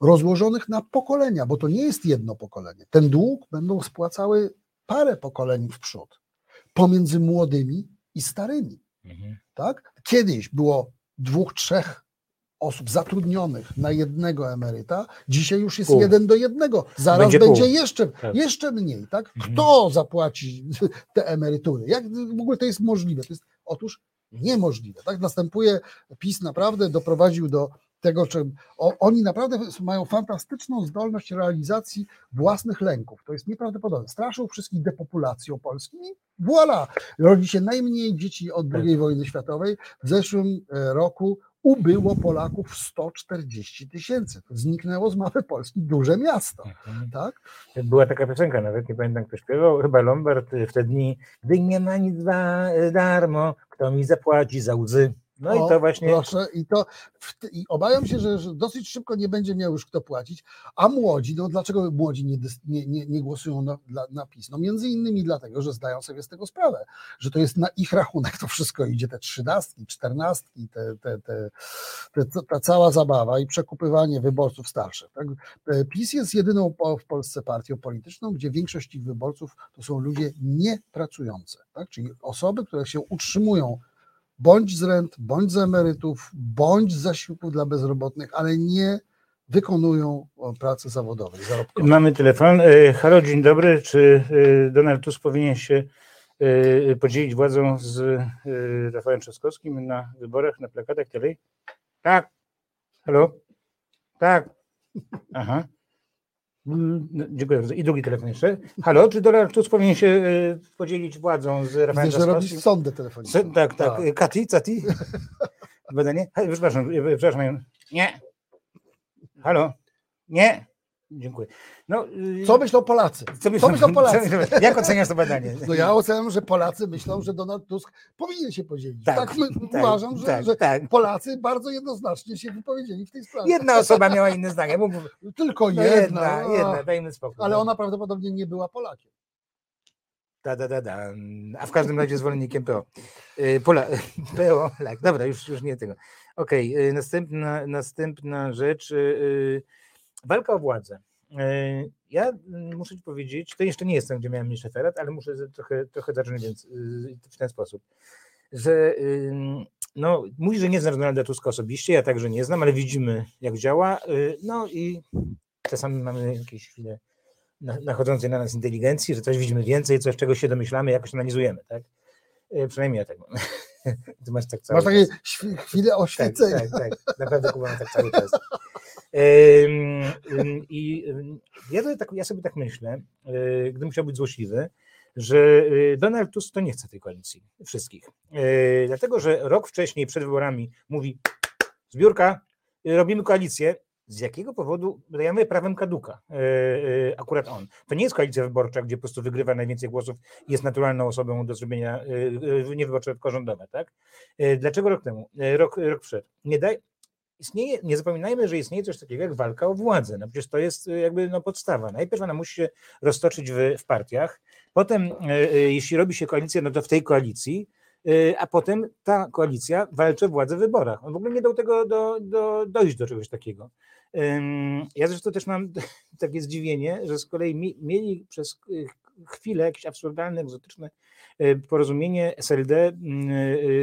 rozłożonych na pokolenia, bo to nie jest jedno pokolenie. Ten dług będą spłacały parę pokoleń w przód pomiędzy młodymi i starymi. Mhm. Tak? Kiedyś było dwóch, trzech osób zatrudnionych na jednego emeryta, dzisiaj już jest pół. jeden do jednego. Zaraz będzie, będzie jeszcze, tak. jeszcze mniej. Tak? Mhm. Kto zapłaci te emerytury? Jak w ogóle to jest możliwe? To jest otóż niemożliwe. Tak? Następuje, PiS naprawdę doprowadził do tego, czym oni naprawdę mają fantastyczną zdolność realizacji własnych lęków. To jest nieprawdopodobne. Straszą wszystkich depopulacją Polski i voilà, rodzi się najmniej dzieci od II wojny światowej. W zeszłym e, roku ubyło Polaków 140 tysięcy. Zniknęło z mapy Polski duże miasto. Mhm. Tak? Była taka piosenka, nawet nie pamiętam kto śpiewał, chyba Lombard w te dni, gdy nie ma nic za darmo, kto mi zapłaci za łzy. No o, i to właśnie. Proszę, i to i obawiam się, że, że, dosyć szybko nie będzie miał już kto płacić. A młodzi, no dlaczego młodzi nie, nie, nie, nie głosują na, na PiS? No między innymi dlatego, że zdają sobie z tego sprawę, że to jest na ich rachunek to wszystko idzie, te trzynastki, czternastki, te, te, te, te, ta cała zabawa i przekupywanie wyborców starszych. Tak? E, PiS jest jedyną w Polsce partią polityczną, gdzie większość ich wyborców to są ludzie niepracujące, tak? czyli osoby, które się utrzymują bądź z rent, bądź z emerytów, bądź z zasiłków dla bezrobotnych, ale nie wykonują pracy zawodowej, zarobkowej. Mamy telefon. E, halo, dzień dobry. Czy e, Donald Tusk powinien się e, podzielić władzą z Rafałem Trzaskowskim na wyborach, na plakatach tyle? Tak. Halo? Tak. Aha. Mm, no, dziękuję bardzo. I drugi telefon jeszcze. Halo, czy Donald Tusk powinien się y, podzielić władzą z Rafałem Widzę, że robisz sądy telefoniczne. Tak, tak. A. Kati, Cati? Badanie? Przepraszam, przepraszam. Nie. Halo? Nie. Dziękuję. No, y, co myślą Polacy? Co myślą, co myślą Polacy? Jak oceniasz to badanie? No ja oceniam, że Polacy myślą, że Donald Tusk powinien się podzielić. Tak, tak, tak uważam, że, tak, że tak. Polacy bardzo jednoznacznie się wypowiedzieli w tej sprawie. Jedna osoba miała inne zdanie. Tylko no jedna. Jedna, jedna, dajmy spokój. Ale ona prawdopodobnie nie była Polakiem. Da, da, da, da. A w każdym razie zwolennikiem PO. Y, Pola, PO, tak, dobra, już, już nie tego. Okej, okay, następna, następna rzecz. Y, walka o władzę. E, ja muszę ci powiedzieć, to jeszcze nie jestem, gdzie miałem mniejszy ferat, ale muszę trochę, trochę zacząć więc y, w ten sposób, że no, mówi, że nie zna Donalda Tuska osobiście, ja także nie znam, ale widzimy jak działa, y, no i czasami mamy jakieś chwile nachodzącej na nas inteligencji, że coś widzimy więcej, coś czego się domyślamy, jakoś analizujemy, tak? E, przynajmniej ja tak mam. Ty masz tak cały Masz takie chwile oświecenia. Tak, tak, tak. Naprawdę Kuba tak cały czas. I ja, tak, ja sobie tak myślę, e, gdybym chciał być złośliwy, że e, Donald Tusk to nie chce tej koalicji wszystkich. Dlatego, że rok wcześniej przed wyborami mówi zbiórka, robimy koalicję, z jakiego powodu dajemy prawem kaduka e, e, akurat on. To nie jest koalicja wyborcza, gdzie po prostu wygrywa najwięcej głosów i jest naturalną osobą do zrobienia e, nie tylko rządowe, tak? Dlaczego rok temu? Rok, rok przed. Nie daj, istnieje, nie zapominajmy, że istnieje coś takiego jak walka o władzę. No przecież to jest jakby no podstawa. Najpierw ona musi się roztoczyć w, w partiach, potem jeśli robi się koalicję, no to w tej koalicji y, a potem ta koalicja walczy o władzę w wyborach. On w ogóle nie dał tego do, do, dojść do czegoś takiego. Ja zresztą też mam takie zdziwienie, że z kolei mi- mieli przez y, chwilę jakieś absurdalne, egzotyczne y, porozumienie SLD, y,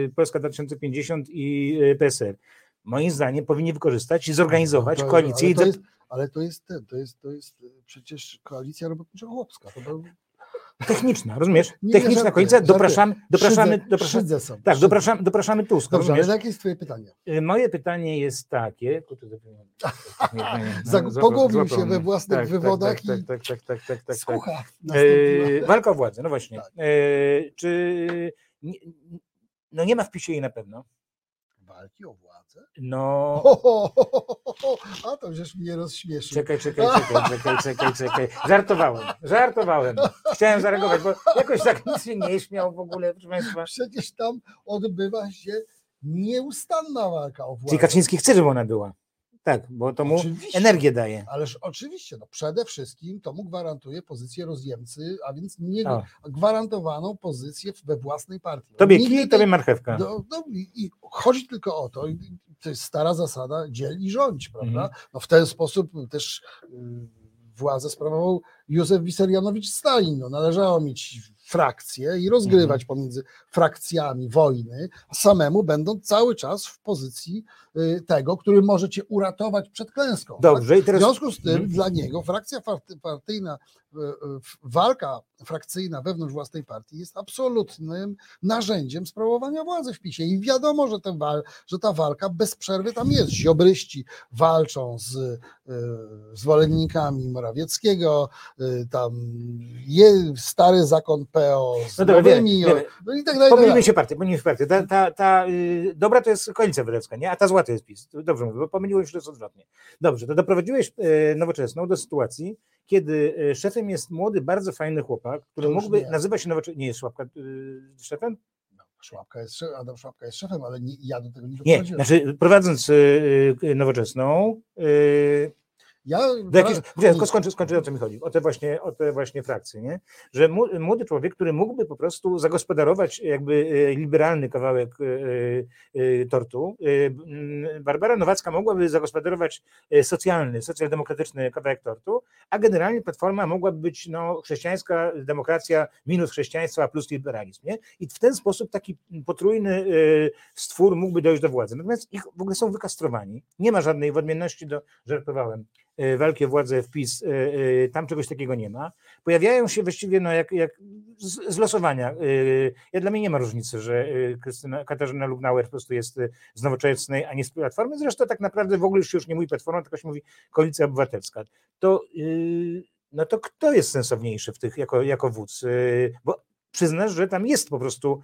y, Polska 2050 i y, PSL. Moim zdaniem powinni wykorzystać i zorganizować To- koalicję. Ale to jest, ale to jest, ten, to jest, to jest y, przecież koalicja robotniczo-chłopska. To był, Techniczna, rozumiesz? Nie, Techniczna koalicja, dopraszamy, dopraszamy, Szydzę- dopraszamy, szydzę są, tak, szydzę. dopraszamy, dopraszamy Tuska, Dobrze, ale rozumiesz? jakie jest twoje pytanie? Y, Moje pytanie jest takie, no, pogubił się we własnych Tak, wywodach tak, tak, i tak, tak, tak, tak, tak, tak. Słucha. Nastąpiła. walka o władzę, no właśnie. Tak. E, czy nie, no nie ma w PiSie jej na pewno. Walki o władzę? No ho, ho, ho. A to żeś mnie rozśmieszył. czekaj, czekaj, czekaj, czekaj, czekaj, czekaj. Żartowałem, żartowałem. Chciałem zareagować, bo jakoś tak nic się nie śmiał w ogóle, proszę Państwa. Przecież tam odbywa się nieustanna walka o władzę. Czyli Kaczyński chce, żeby ona była. Tak, bo to mu Oczywiście. energię daje. Ależ oczywiście, no przede wszystkim to mu gwarantuje pozycję rozjemcy, a więc nie O. gwarantowaną pozycję we własnej partii. Tobie nigdy kij, tej- tobie marchewka. No, no i, i chodzi tylko o to, i to jest stara zasada dziel i rządź, prawda? Mhm. No w ten sposób też y, władzę sprawował Józef Wissarianowicz Stalin. No, należało mieć frakcje i rozgrywać Mhm. pomiędzy frakcjami wojny, a samemu będąc cały czas w pozycji y, tego, który może cię uratować przed klęską. tak? Dobrze, W teraz związku z tym Mhm. dla niego frakcja party- partyjna, w- walka frakcyjna wewnątrz własnej partii jest absolutnym narzędziem sprawowania władzy w PiSie. I wiadomo, że, ten wal, że ta walka bez przerwy tam jest. Ziobryści walczą z e, zwolennikami Morawieckiego, e, tam je, stary zakon PO z No dobra, nowymi, wiemy, no i tak dalej. Pomylimy dalej. się partię, pomylimy się partię. Ta, ta, ta y, dobra to jest koalicja wyrewska, nie? A ta zła to jest PiS. Dobrze mówię, bo pomyliłem się, że jest odwrotnie. Dobrze, to doprowadziłeś y, nowoczesną do sytuacji, kiedy y, szefem jest młody, bardzo fajny chłopak, który mógłby nie. nazywać się nowoczesny. Nie jest Szłapka y, szefem? Szłapka jest, Adam Szłapka jest szefem, ale nie, ja do tego nie Nie, doprowadziłem. znaczy prowadząc y, y, nowoczesną, y, ja, do jakiejś, Poczekaj, tylko skończę, skończę o co mi chodzi, o te właśnie, o te właśnie frakcje, nie? że młody człowiek, który mógłby po prostu zagospodarować jakby e, liberalny kawałek e, e, tortu, Barbara Nowacka mogłaby zagospodarować socjalny, socjaldemokratyczny kawałek tortu, a generalnie Platforma mogłaby być no, chrześcijańska demokracja minus chrześcijaństwo plus liberalizm. Nie? I w ten sposób taki potrójny stwór mógłby dojść do władzy. Natomiast ich w ogóle są wykastrowani. Nie ma żadnej w odmienności do, żartowałem, walki o władzę w PiS, e, e, tam czegoś takiego nie ma. Pojawiają się właściwie no, jak, jak z, z losowania. Ja dla mnie nie ma różnicy, że Krystyna, Katarzyna Lubnauer po prostu jest z nowoczesnej, a nie z Platformy. Zresztą tak naprawdę w ogóle już się już nie mówi Platforma, tylko się mówi Koalicja Obywatelska. To, y, no to kto jest sensowniejszy w tych jako, jako wódz? Y, Bo przyznasz, że tam jest po prostu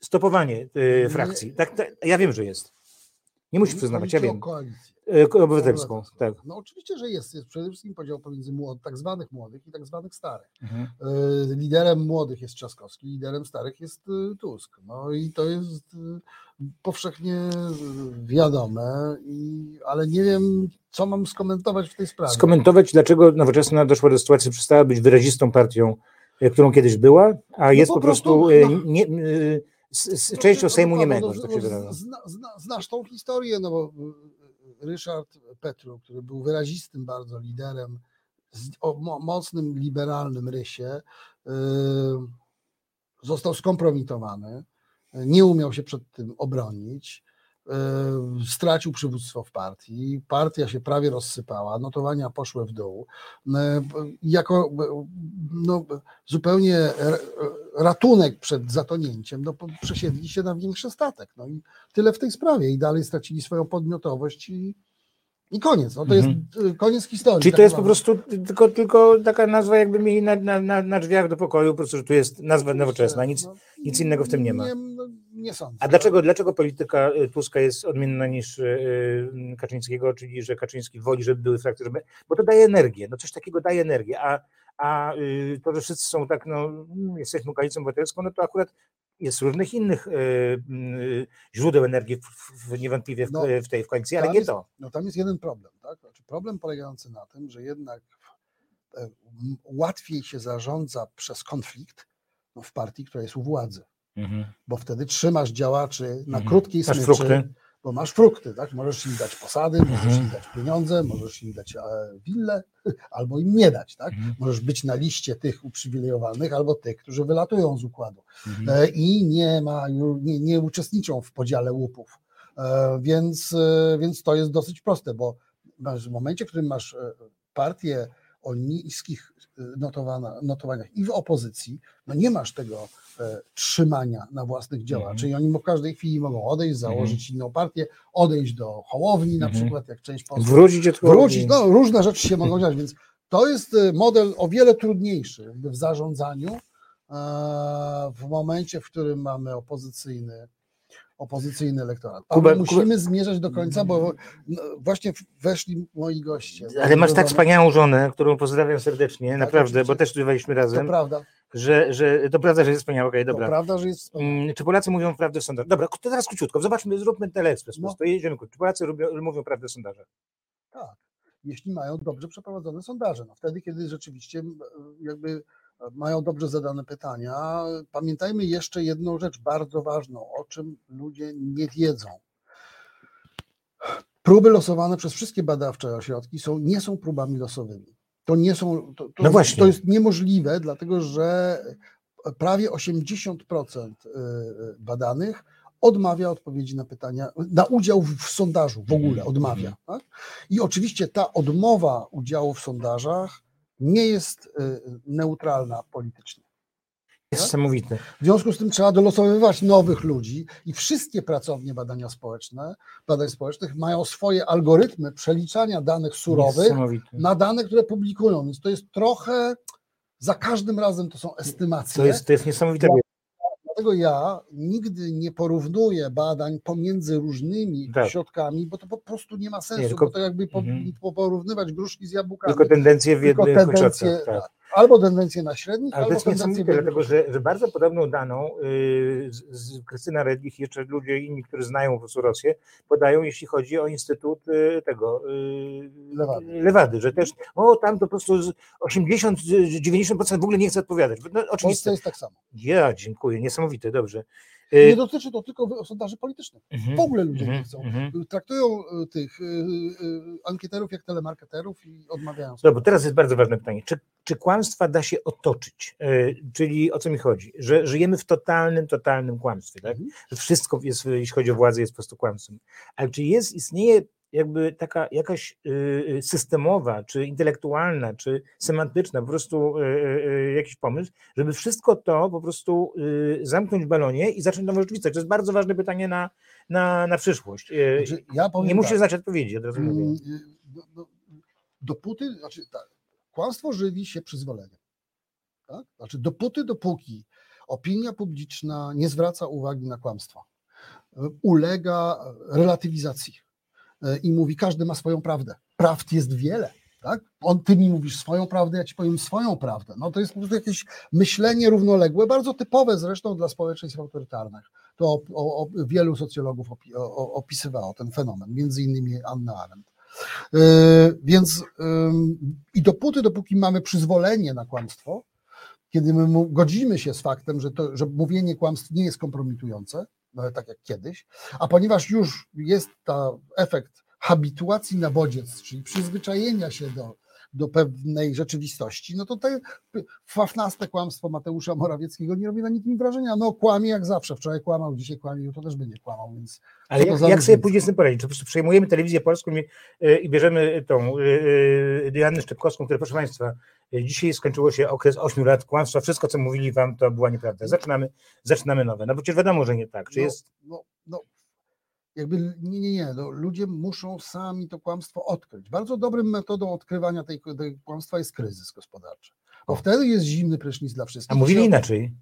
stopowanie y, Nie. frakcji. Tak, tak, ja wiem, że jest. Nie musisz przyznawać, ja wiem. koalicję. Ko- Obywatelską, tak. No oczywiście, że jest. Jest przede wszystkim podział pomiędzy młod, tak zwanych młodych i tak zwanych starych. Mhm. Y, Liderem młodych jest Trzaskowski, liderem starych jest y, Tusk. No i to jest powszechnie wiadome, i, ale nie wiem, co mam skomentować w tej sprawie. Skomentować, dlaczego Nowoczesna doszła do sytuacji, że przestała być wyrazistą partią, którą kiedyś była, a jest po po prostu prostu, no. nie, z, z No, częścią no, Sejmu no, niemego, no, że tak no, się wyraża. zna, zna, Znasz tą historię, no bo y, Ryszard Petru, który był wyrazistym bardzo liderem, z, o mo, mocnym liberalnym rysie, y, został skompromitowany, nie umiał się przed tym obronić, y, stracił przywództwo w partii, partia się prawie rozsypała, notowania poszły w dół. Y, Jako no, zupełnie ratunek przed zatonięciem, no, przesiedli się na większy statek. No i tyle w tej sprawie. I dalej stracili swoją podmiotowość i, i koniec. No to jest y, koniec historii. Mhm. Czyli tak to jest po prostu tylko, tylko taka nazwa, jakby mieli na, na, na, na drzwiach do pokoju, po prostu, że tu jest nazwa nowoczesna, nic, No, nic innego w tym nie ma. Nie, no, nie sądzę. A dlaczego, dlaczego polityka y, Tuska jest odmienna niż y, y, Kaczyńskiego, czyli że Kaczyński woli, żeby były frakcje, żeby, bo to daje energię, no coś takiego daje energię, a, a to, że wszyscy są tak, no mm, jesteśmy koalicją obywatelską, no to akurat jest różnych innych źródeł energii w, niewątpliwie w, No, w tej w koalicji, ale nie jest- to. No tam jest jeden problem, tak? Znaczy problem polegający na tym, że jednak e, łatwiej się zarządza przez konflikt no, w partii, która jest u władzy. Mhm. bo wtedy trzymasz działaczy na Mhm. krótkiej Masz smyczy, frukty. bo masz frukty, tak? Możesz im dać posady, możesz Mhm. im dać pieniądze, możesz im dać e, willę, albo im nie dać, tak? Mhm. Możesz być na liście tych uprzywilejowanych, albo tych, którzy wylatują z układu Mhm. e, i nie, ma, nie, nie uczestniczą w podziale łupów. E, Więc, e, więc to jest dosyć proste, bo masz- w momencie, w którym masz e, partię o niskich notowana, notowaniach i w opozycji, no nie masz tego e, trzymania na własnych działaczy Mhm. i oni w każdej chwili mogą odejść, założyć inną partię, odejść do Hołowni na Mhm. przykład, jak część posłów Wrócić wrócić. No, różne rzeczy się mogą dziać, więc to jest e, model o wiele trudniejszy w zarządzaniu e, w momencie, w którym mamy opozycyjny, opozycyjny elektorat. Ale Kuba- musimy zmierzać do końca, bo no, właśnie weszli moi goście. Ale masz tak wspaniałą żonę, którą pozdrawiam serdecznie, naprawdę, bo oczywiście. też studiowaliśmy To razem, prawda, że, że to prawda, że jest wspaniała, okej, to dobra. prawda, że jest wspaniałe. Mm, Czy Polacy mówią prawdę w sondażach? Dobra, to teraz króciutko, zobaczmy, zróbmy teleekspres po No. prostu, jedziemy. Czy Polacy lubią, mówią prawdę w sondażach? Tak, jeśli mają dobrze przeprowadzone sondaże. No wtedy, kiedy rzeczywiście jakby mają dobrze zadane pytania. Pamiętajmy jeszcze jedną rzecz bardzo ważną, o czym ludzie nie wiedzą. Próby losowane przez wszystkie badawcze ośrodki są, nie są próbami losowymi. To nie są. To, to, No właśnie. to jest niemożliwe, dlatego że prawie 80% y, badanych odmawia odpowiedzi na pytania, na udział w, sondażu w ogóle Mhm. odmawia. Tak? I oczywiście ta odmowa udziału w sondażach nie jest y, neutralna politycznie. Jest Tak? niesamowite. W związku z tym trzeba dolosowywać nowych ludzi i wszystkie pracownie badania społeczne, badań społecznych mają swoje algorytmy przeliczania danych surowych na dane, które publikują. Więc to jest trochę, za każdym razem to są estymacje. To jest, to jest niesamowite. Dlatego ja nigdy nie porównuję badań pomiędzy różnymi Tak. środkami, bo to po prostu nie ma sensu, Nie, tylko- bo to jakby po, Mhm. po, porównywać gruszki z jabłkami. Tylko tendencje w Tylko tendencje, ośrodkach. Tak. Albo tendencje na średnich, Ale to albo jest w dlatego że, że bardzo podobną daną yy, z, z Krystyna Redlich i jeszcze ludzie inni, którzy znają po prostu Rosję, podają, jeśli chodzi o Instytut yy, tego yy, Lewady. Lewady, że też, o tam to po prostu z 80-90% w ogóle nie chce odpowiadać. No, W Polsce jest tak samo. Ja dziękuję, niesamowite, dobrze. Nie Yy, dotyczy to tylko sondaży politycznych. mhm, W ogóle ludzie mhm, nie chcą. mhm. Traktują y, tych y, y, ankieterów jak telemarketerów i odmawiają. Dobra, teraz jest bardzo ważne pytanie. Czy, czy kłamstwa da się otoczyć? Czyli o co mi chodzi? Że żyjemy w totalnym, totalnym kłamstwie, tak? Mhm. wszystko jest, jeśli chodzi o władzę, jest po prostu kłamstwem. Ale czy jest, istnieje jakby taka jakaś y, systemowa, czy intelektualna, czy semantyczna po prostu y, y, y, jakiś pomysł, żeby wszystko to po prostu y, zamknąć w balonie i zacząć nową rzeczywistość? To jest bardzo ważne pytanie na, na, na przyszłość. Y, Znaczy, ja Nie musisz tak, znać odpowiedzi, od razu mówię. mm, y, do- do- Dopóty, znaczy tak, kłamstwo żywi się przyzwoleniem. Tak? Znaczy dopóty, dopóki opinia publiczna nie zwraca uwagi na kłamstwo, y, ulega relatywizacji y, i mówi, każdy ma swoją prawdę. Prawd jest wiele. Tak? On, ty mi mówisz swoją prawdę, ja ci powiem swoją prawdę. No to jest po prostu jakieś myślenie równoległe, bardzo typowe zresztą dla społeczeństw autorytarnych. To o, o, wielu socjologów opi, o, opisywało ten fenomen, między innymi Anna Arendt. Yy, więc ym, i dopóty, dopóki mamy przyzwolenie na kłamstwo, kiedy my godzimy się z faktem, że, to, że mówienie kłamstw nie jest kompromitujące, tak jak kiedyś, a ponieważ już jest ta efekt habituacji na bodziec, czyli przyzwyczajenia się do, do pewnej rzeczywistości, no to te fafnaste kłamstwo Mateusza Morawieckiego nie robi na nikim wrażenia. No kłamie jak zawsze, wczoraj kłamał, dzisiaj kłamie, jutro też będzie kłamał, więc Ale jak, jak sobie pójdzie z tym poradzić? Czy po prostu przejmujemy telewizję polską i, y, i bierzemy tą y, y, Dianę Szczepkowską, która, proszę Państwa, y, dzisiaj skończyło się okres 8 lat kłamstwa, wszystko, co mówili Wam, to była nieprawda. Zaczynamy, zaczynamy nowe. No bo przecież wiadomo, że nie tak. Czy no, jest... no, no, jakby nie, nie, nie, no, ludzie muszą sami to kłamstwo odkryć. Bardzo dobrym metodą odkrywania tej, tej kłamstwa jest kryzys gospodarczy, bo O. wtedy jest zimny prysznic dla wszystkich. A mówili inaczej.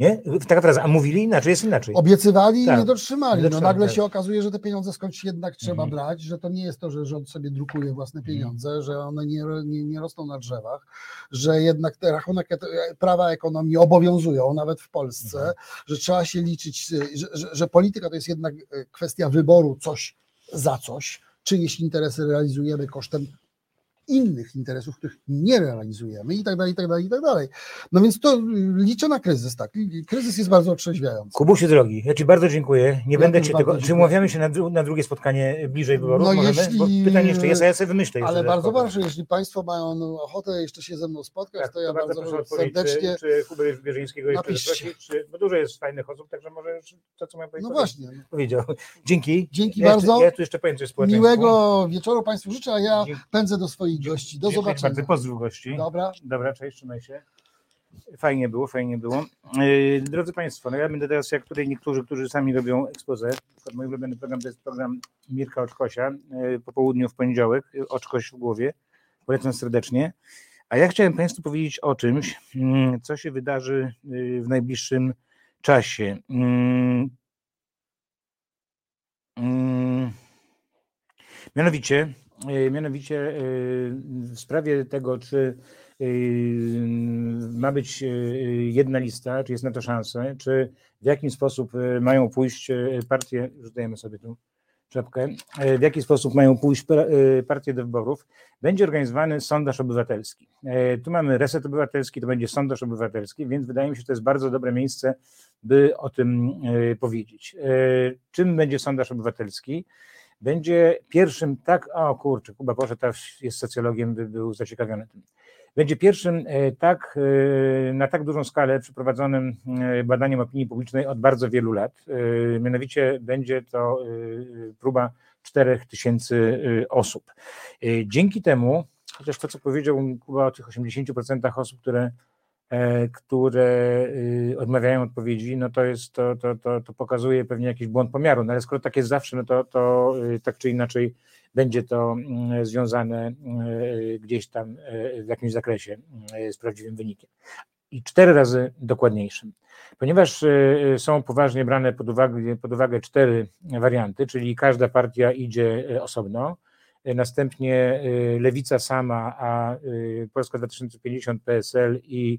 Nie? Taka fraza, a mówili inaczej, jest inaczej. Obiecywali Tak. i nie dotrzymali. No nagle tak. się okazuje, że te pieniądze skądś jednak trzeba Mhm. brać, że to nie jest to, że rząd sobie drukuje własne Mhm. pieniądze, że one nie, nie, nie rosną na drzewach, że jednak te rachunek, prawa ekonomii obowiązują, nawet w Polsce, Mhm. że trzeba się liczyć, y, że, że, że polityka to jest jednak y, kwestia wyboru coś za coś, czyjeś interesy realizujemy kosztem innych interesów, których nie realizujemy i tak dalej, i tak dalej, i tak dalej. No więc to liczę na kryzys, tak. Kryzys jest bardzo otrzeźwiający. Kubusie drogi, ja Ci bardzo dziękuję. Nie ja będę Cię tego. Czy umawiamy się na, na, drugie spotkanie bliżej wyborów? No Możemy? jeśli... Bo pytanie jeszcze jest, a ja sobie wymyślę. Ale bardzo ważne, jeśli Państwo mają no, ochotę jeszcze się ze mną spotkać, tak, to ja bardzo, bardzo serdecznie. Czy, czy Hubert Wierzyńskiego jeszcze zaprosi, czy, bo dużo jest fajnych osób, także może już to, co mam powiedzieć. No właśnie. Powiedział. Dzięki. Dzięki ja bardzo. ja tu jeszcze powiem coś Miłego wieczoru Państwu życzę, a ja Dzięki. pędzę do swoich gości. Do Dziękuję zobaczenia. Bardzo. Pozdrów gości. Dobra. Dobra, cześć, trzymaj się. Fajnie było, fajnie było. Yy, drodzy Państwo, no ja będę teraz jak tutaj niektórzy, którzy sami robią expose. Mój ulubiony program to jest program Mirka Oczkosia yy, po południu w poniedziałek, Oczkoś w głowie. Polecam serdecznie. A ja chciałem Państwu powiedzieć o czymś, yy, co się wydarzy w najbliższym czasie. Mianowicie, E, mianowicie e, w sprawie tego, czy e, ma być jedna lista, czy jest na to szansa, czy w jaki sposób mają pójść partie, rzucajmy sobie tu czapkę, w jaki sposób mają pójść partie do wyborów, będzie organizowany sondaż obywatelski. Tu mamy reset obywatelski, to będzie sondaż obywatelski, więc wydaje mi się, że to jest bardzo dobre miejsce, by o tym powiedzieć. Czym będzie sondaż obywatelski? Będzie pierwszym tak, o kurczę, Kuba poszedł, jest socjologiem, by był zaciekawiony tym. Będzie pierwszym e, tak, e, na tak dużą skalę przeprowadzonym e, badaniem opinii publicznej od bardzo wielu lat. Mianowicie będzie to próba 4000 osób. Dzięki temu, chociaż to, co powiedział Kuba o tych 80% osób, które które y, odmawiają odpowiedzi, no to jest, to, to, to, to pokazuje pewnie jakiś błąd pomiaru, no ale skoro tak jest zawsze, no to, to y, tak czy inaczej będzie to mm, związane y, gdzieś tam w jakimś zakresie z prawdziwym wynikiem. I cztery razy dokładniejszym. Ponieważ są poważnie brane pod uwagę, pod uwagę cztery warianty, czyli każda partia idzie osobno, następnie Lewica sama, a Polska 2050, PSL i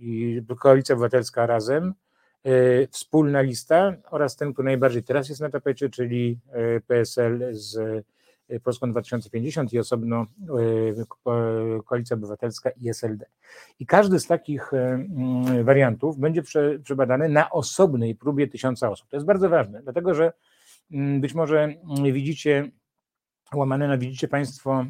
i Koalicja Obywatelska razem, e, wspólna lista oraz ten, który najbardziej teraz jest na tapecie, czyli e, PSL z e, Polską 2050 i osobno Koalicja Obywatelska i SLD. I każdy z takich wariantów będzie przebadany na osobnej próbie tysiąca osób. To jest bardzo ważne, dlatego że być może widzicie łamane, no widzicie Państwo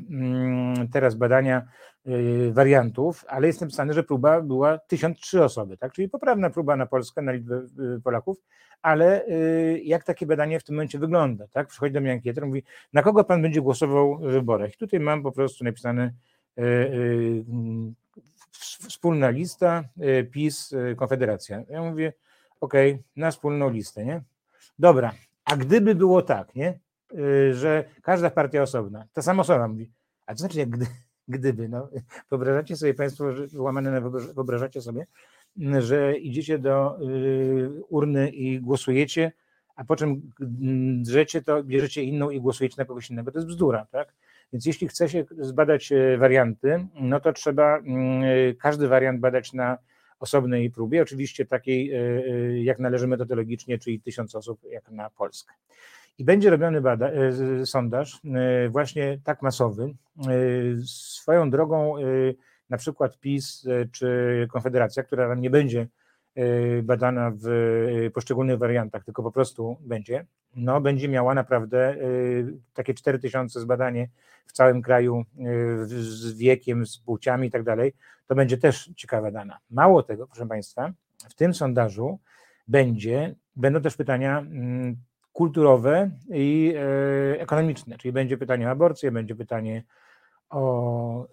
teraz badania Y, wariantów, ale jest napisane, że próba była 1003 osoby, tak? czyli poprawna próba na Polskę, na liczbę y, Polaków, ale y, jak takie badanie w tym momencie wygląda? Tak? Przychodzi do mnie ankieter, mówi, na kogo pan będzie głosował w wyborach? I tutaj mam po prostu napisane wspólna lista, PiS, Konfederacja. Ja mówię, okej, okay, na wspólną listę, nie? Dobra, a gdyby było tak, nie? Że każda partia osobna, ta sama osoba mówi, a to znaczy, gdy, gdyby. No, wyobrażacie sobie Państwo, że, łamane na wyobrażacie sobie, że idziecie do y, urny i głosujecie, a po czym drzecie to, bierzecie inną i głosujecie na kogoś innego. To jest bzdura, tak? Więc jeśli chce się zbadać e, warianty, no to trzeba każdy wariant badać na osobnej próbie, oczywiście takiej, jak należy metodologicznie, czyli tysiąc osób jak na Polskę. I będzie robiony bada, e, sondaż e, właśnie tak masowy. E, swoją drogą na przykład PiS czy Konfederacja, która nie będzie badana w poszczególnych wariantach, tylko po prostu będzie, no będzie miała naprawdę takie 4000 zbadanie w całym kraju z wiekiem, z płciami i tak dalej, to będzie też ciekawa dana. Mało tego, proszę Państwa, w tym sondażu będzie, będą też pytania mm, kulturowe i e, ekonomiczne, czyli będzie pytanie o aborcję, będzie pytanie o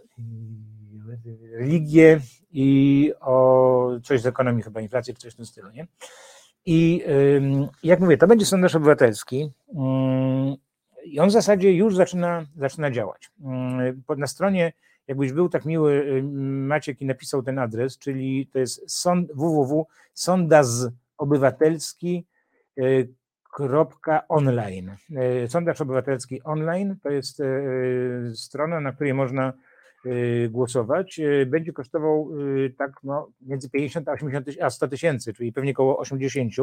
religię i o coś z ekonomii, chyba inflację czy coś w tym stylu, nie? I jak mówię, to będzie sondaż obywatelski mm, i on w zasadzie już zaczyna, zaczyna działać. Mm, na stronie, jakbyś był tak miły, Maciek i napisał ten adres, czyli to jest sond, www.sondazobywatelski online. E, sondaż obywatelski online to jest e, strona, na której można e, głosować. Będzie kosztował tak no, między 50 a 80 a 100 tysięcy, czyli pewnie około 80.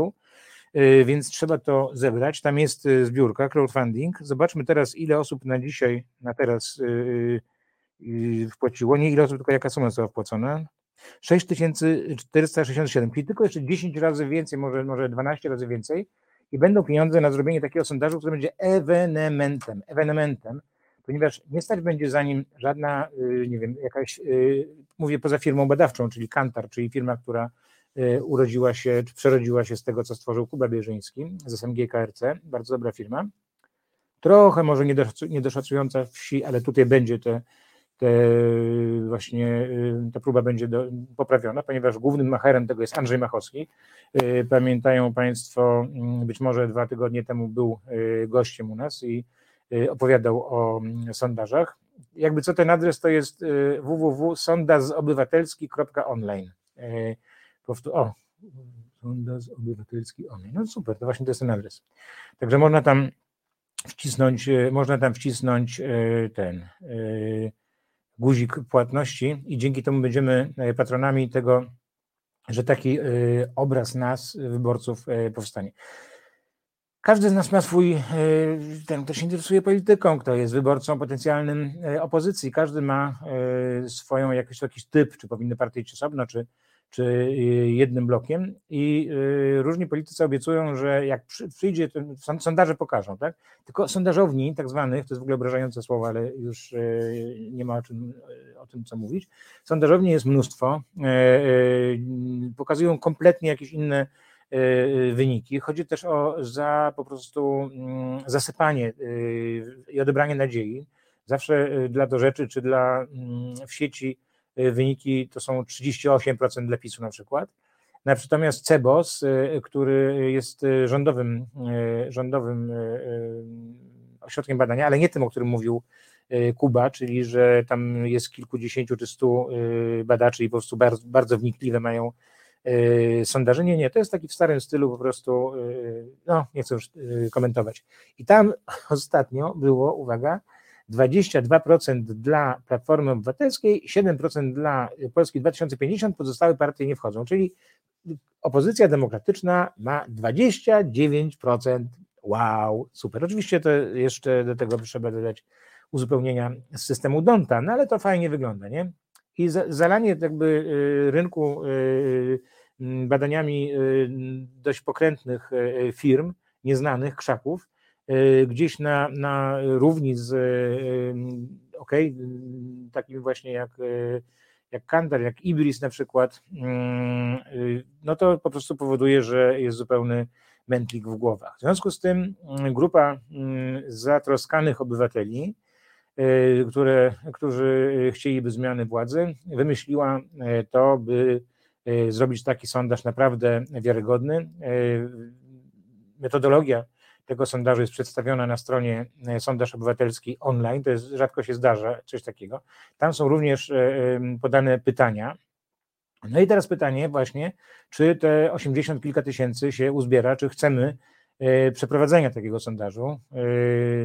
więc trzeba to zebrać. Tam jest zbiórka, crowdfunding. Zobaczmy teraz, ile osób na dzisiaj, na teraz wpłaciło. Nie ile osób, tylko jaka suma została wpłacona. 6467, czyli tylko jeszcze 10 razy więcej, może, może 12 razy więcej i będą pieniądze na zrobienie takiego sondażu, który będzie ewenementem, ewenementem, ponieważ nie stać będzie za nim żadna, y, nie wiem, jakaś, y, mówię poza firmą badawczą, czyli Kantar, czyli firma, która y, urodziła się, czy przerodziła się z tego, co stworzył Kuba Bierzyński z SMG KRC, bardzo dobra firma, trochę może niedoszacująca wsi, ale tutaj będzie te te właśnie y, ta próba będzie do, poprawiona, ponieważ głównym macherem tego jest Andrzej Machowski. Y, pamiętają Państwo, mm, być może dwa tygodnie temu był y, gościem u nas i opowiadał o mm, sondażach. Jakby co ten adres to jest www.sondazobywatelski.online. O, sondaż obywatelski online. No super, to właśnie to jest ten adres. Także można tam wcisnąć, można tam wcisnąć ten guzik płatności i dzięki temu będziemy e, patronami tego, że taki e, obraz nas, wyborców, e, powstanie. Każdy z nas ma swój, ten, kto się interesuje polityką, kto jest wyborcą potencjalnym opozycji, każdy ma swoją jakiś, jakiś typ, czy powinny partie iść osobno, czy, czy y, jednym blokiem i y, różni politycy obiecują, że jak przyjdzie, to sondaże pokażą, tak? Tylko sondażowni tak zwanych, to jest w ogóle obrażające słowo, ale już y, nie ma o, czym, o tym co mówić, sondażowni jest mnóstwo, pokazują kompletnie jakieś inne wyniki. Chodzi też o za po prostu mm, zasypanie i odebranie nadziei, zawsze dla do rzeczy czy dla mm, w sieci wyniki to są 38% dla PiSu na przykład. Natomiast CEBOS, y, który jest y, rządowym, rządowym ośrodkiem badania, ale nie tym, o którym mówił Kuba, czyli że tam jest kilkudziesięciu czy stu badaczy i po prostu bardzo, bardzo wnikliwe mają sondaże. Nie, nie, to jest taki w starym stylu po prostu, no nie chcę już komentować. I tam ostatnio było, uwaga, 22% dla Platformy Obywatelskiej, 7% dla Polski 2050, pozostałe partie nie wchodzą, czyli opozycja demokratyczna ma 29%. Wow, super. Oczywiście to jeszcze do tego trzeba dodać uzupełnienia z systemu Donta, no ale to fajnie wygląda, nie? I zalanie jakby y, rynku y, badaniami y, dość pokrętnych firm, nieznanych, krzaków, gdzieś na, na równi z e, ok, takim właśnie jak, jak Kantar, jak Ibris na przykład, mm, no to po prostu powoduje, że jest zupełny mętlik w głowach. W związku z tym mm, grupa mm, zatroskanych obywateli, które, którzy chcieliby zmiany władzy, wymyśliła to, by zrobić taki sondaż naprawdę wiarygodny. Metodologia tego sondażu jest przedstawiona na stronie e, Sondaż Obywatelski online, to jest rzadko się zdarza coś takiego. Tam są również e, podane pytania. No i teraz pytanie właśnie, czy te 80 kilka tysięcy się uzbiera, czy chcemy e, przeprowadzenia takiego sondażu.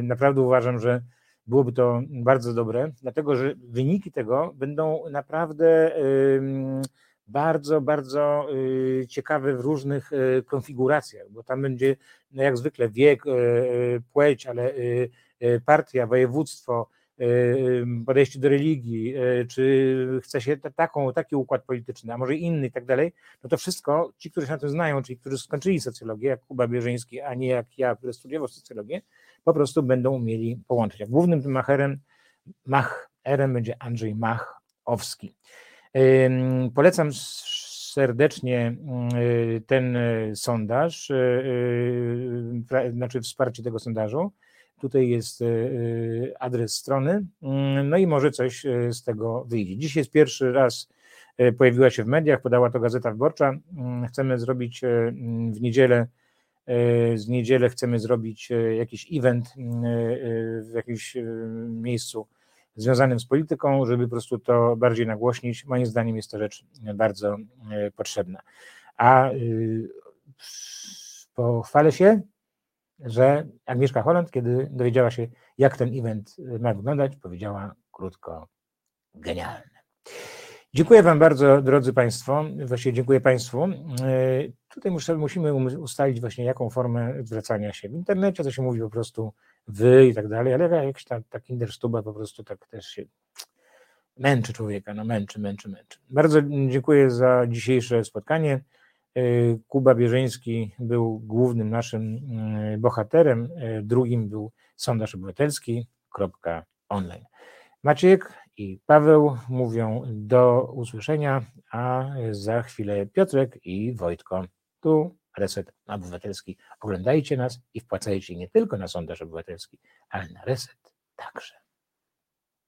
Naprawdę uważam, że byłoby to bardzo dobre, dlatego że wyniki tego będą naprawdę bardzo, bardzo y, ciekawy w różnych y, konfiguracjach, bo tam będzie no jak zwykle wiek, y, płeć, ale partia, województwo, podejście do religii, czy chce się taką, taki układ polityczny, a może inny i tak dalej, no to wszystko ci, którzy się na tym znają, czyli którzy skończyli socjologię, jak Kuba Bierzyński, a nie jak ja, który studiował socjologię, po prostu będą umieli połączyć. A głównym tym macherem, macherem będzie Andrzej Machowski. Polecam serdecznie y, ten y, sondaż, y, znaczy wsparcie tego sondażu. Tutaj jest adres strony, no i może coś z tego wyjdzie. Dziś jest pierwszy raz, pojawiła się w mediach, podała to Gazeta Wyborcza. Chcemy zrobić w niedzielę, z niedzielę chcemy zrobić jakiś event w jakimś miejscu związanym z polityką, żeby po prostu to bardziej nagłośnić. Moim zdaniem jest to rzecz bardzo e, potrzebna. A y, pochwalę się, że Agnieszka Holland, kiedy dowiedziała się, jak ten event ma wyglądać, powiedziała krótko, genialne. Dziękuję Wam bardzo, drodzy Państwo. Właściwie dziękuję Państwu. E, tutaj muszę, musimy um- ustalić właśnie jaką formę zwracania się. W internecie to się mówi po prostu wy i tak dalej, ale jakiś tam ta kinderstuba po prostu tak też się męczy człowieka, no męczy, męczy, męczy. Bardzo dziękuję za dzisiejsze spotkanie. E, Kuba Bierzyński był głównym naszym e, bohaterem, drugim był sondaż obywatelski, kropka online. Maciek i Paweł mówią do usłyszenia, a za chwilę Piotrek i Wojtko. Tu Reset Obywatelski. Oglądajcie nas i wpłacajcie nie tylko na sondaż obywatelski, ale na Reset także.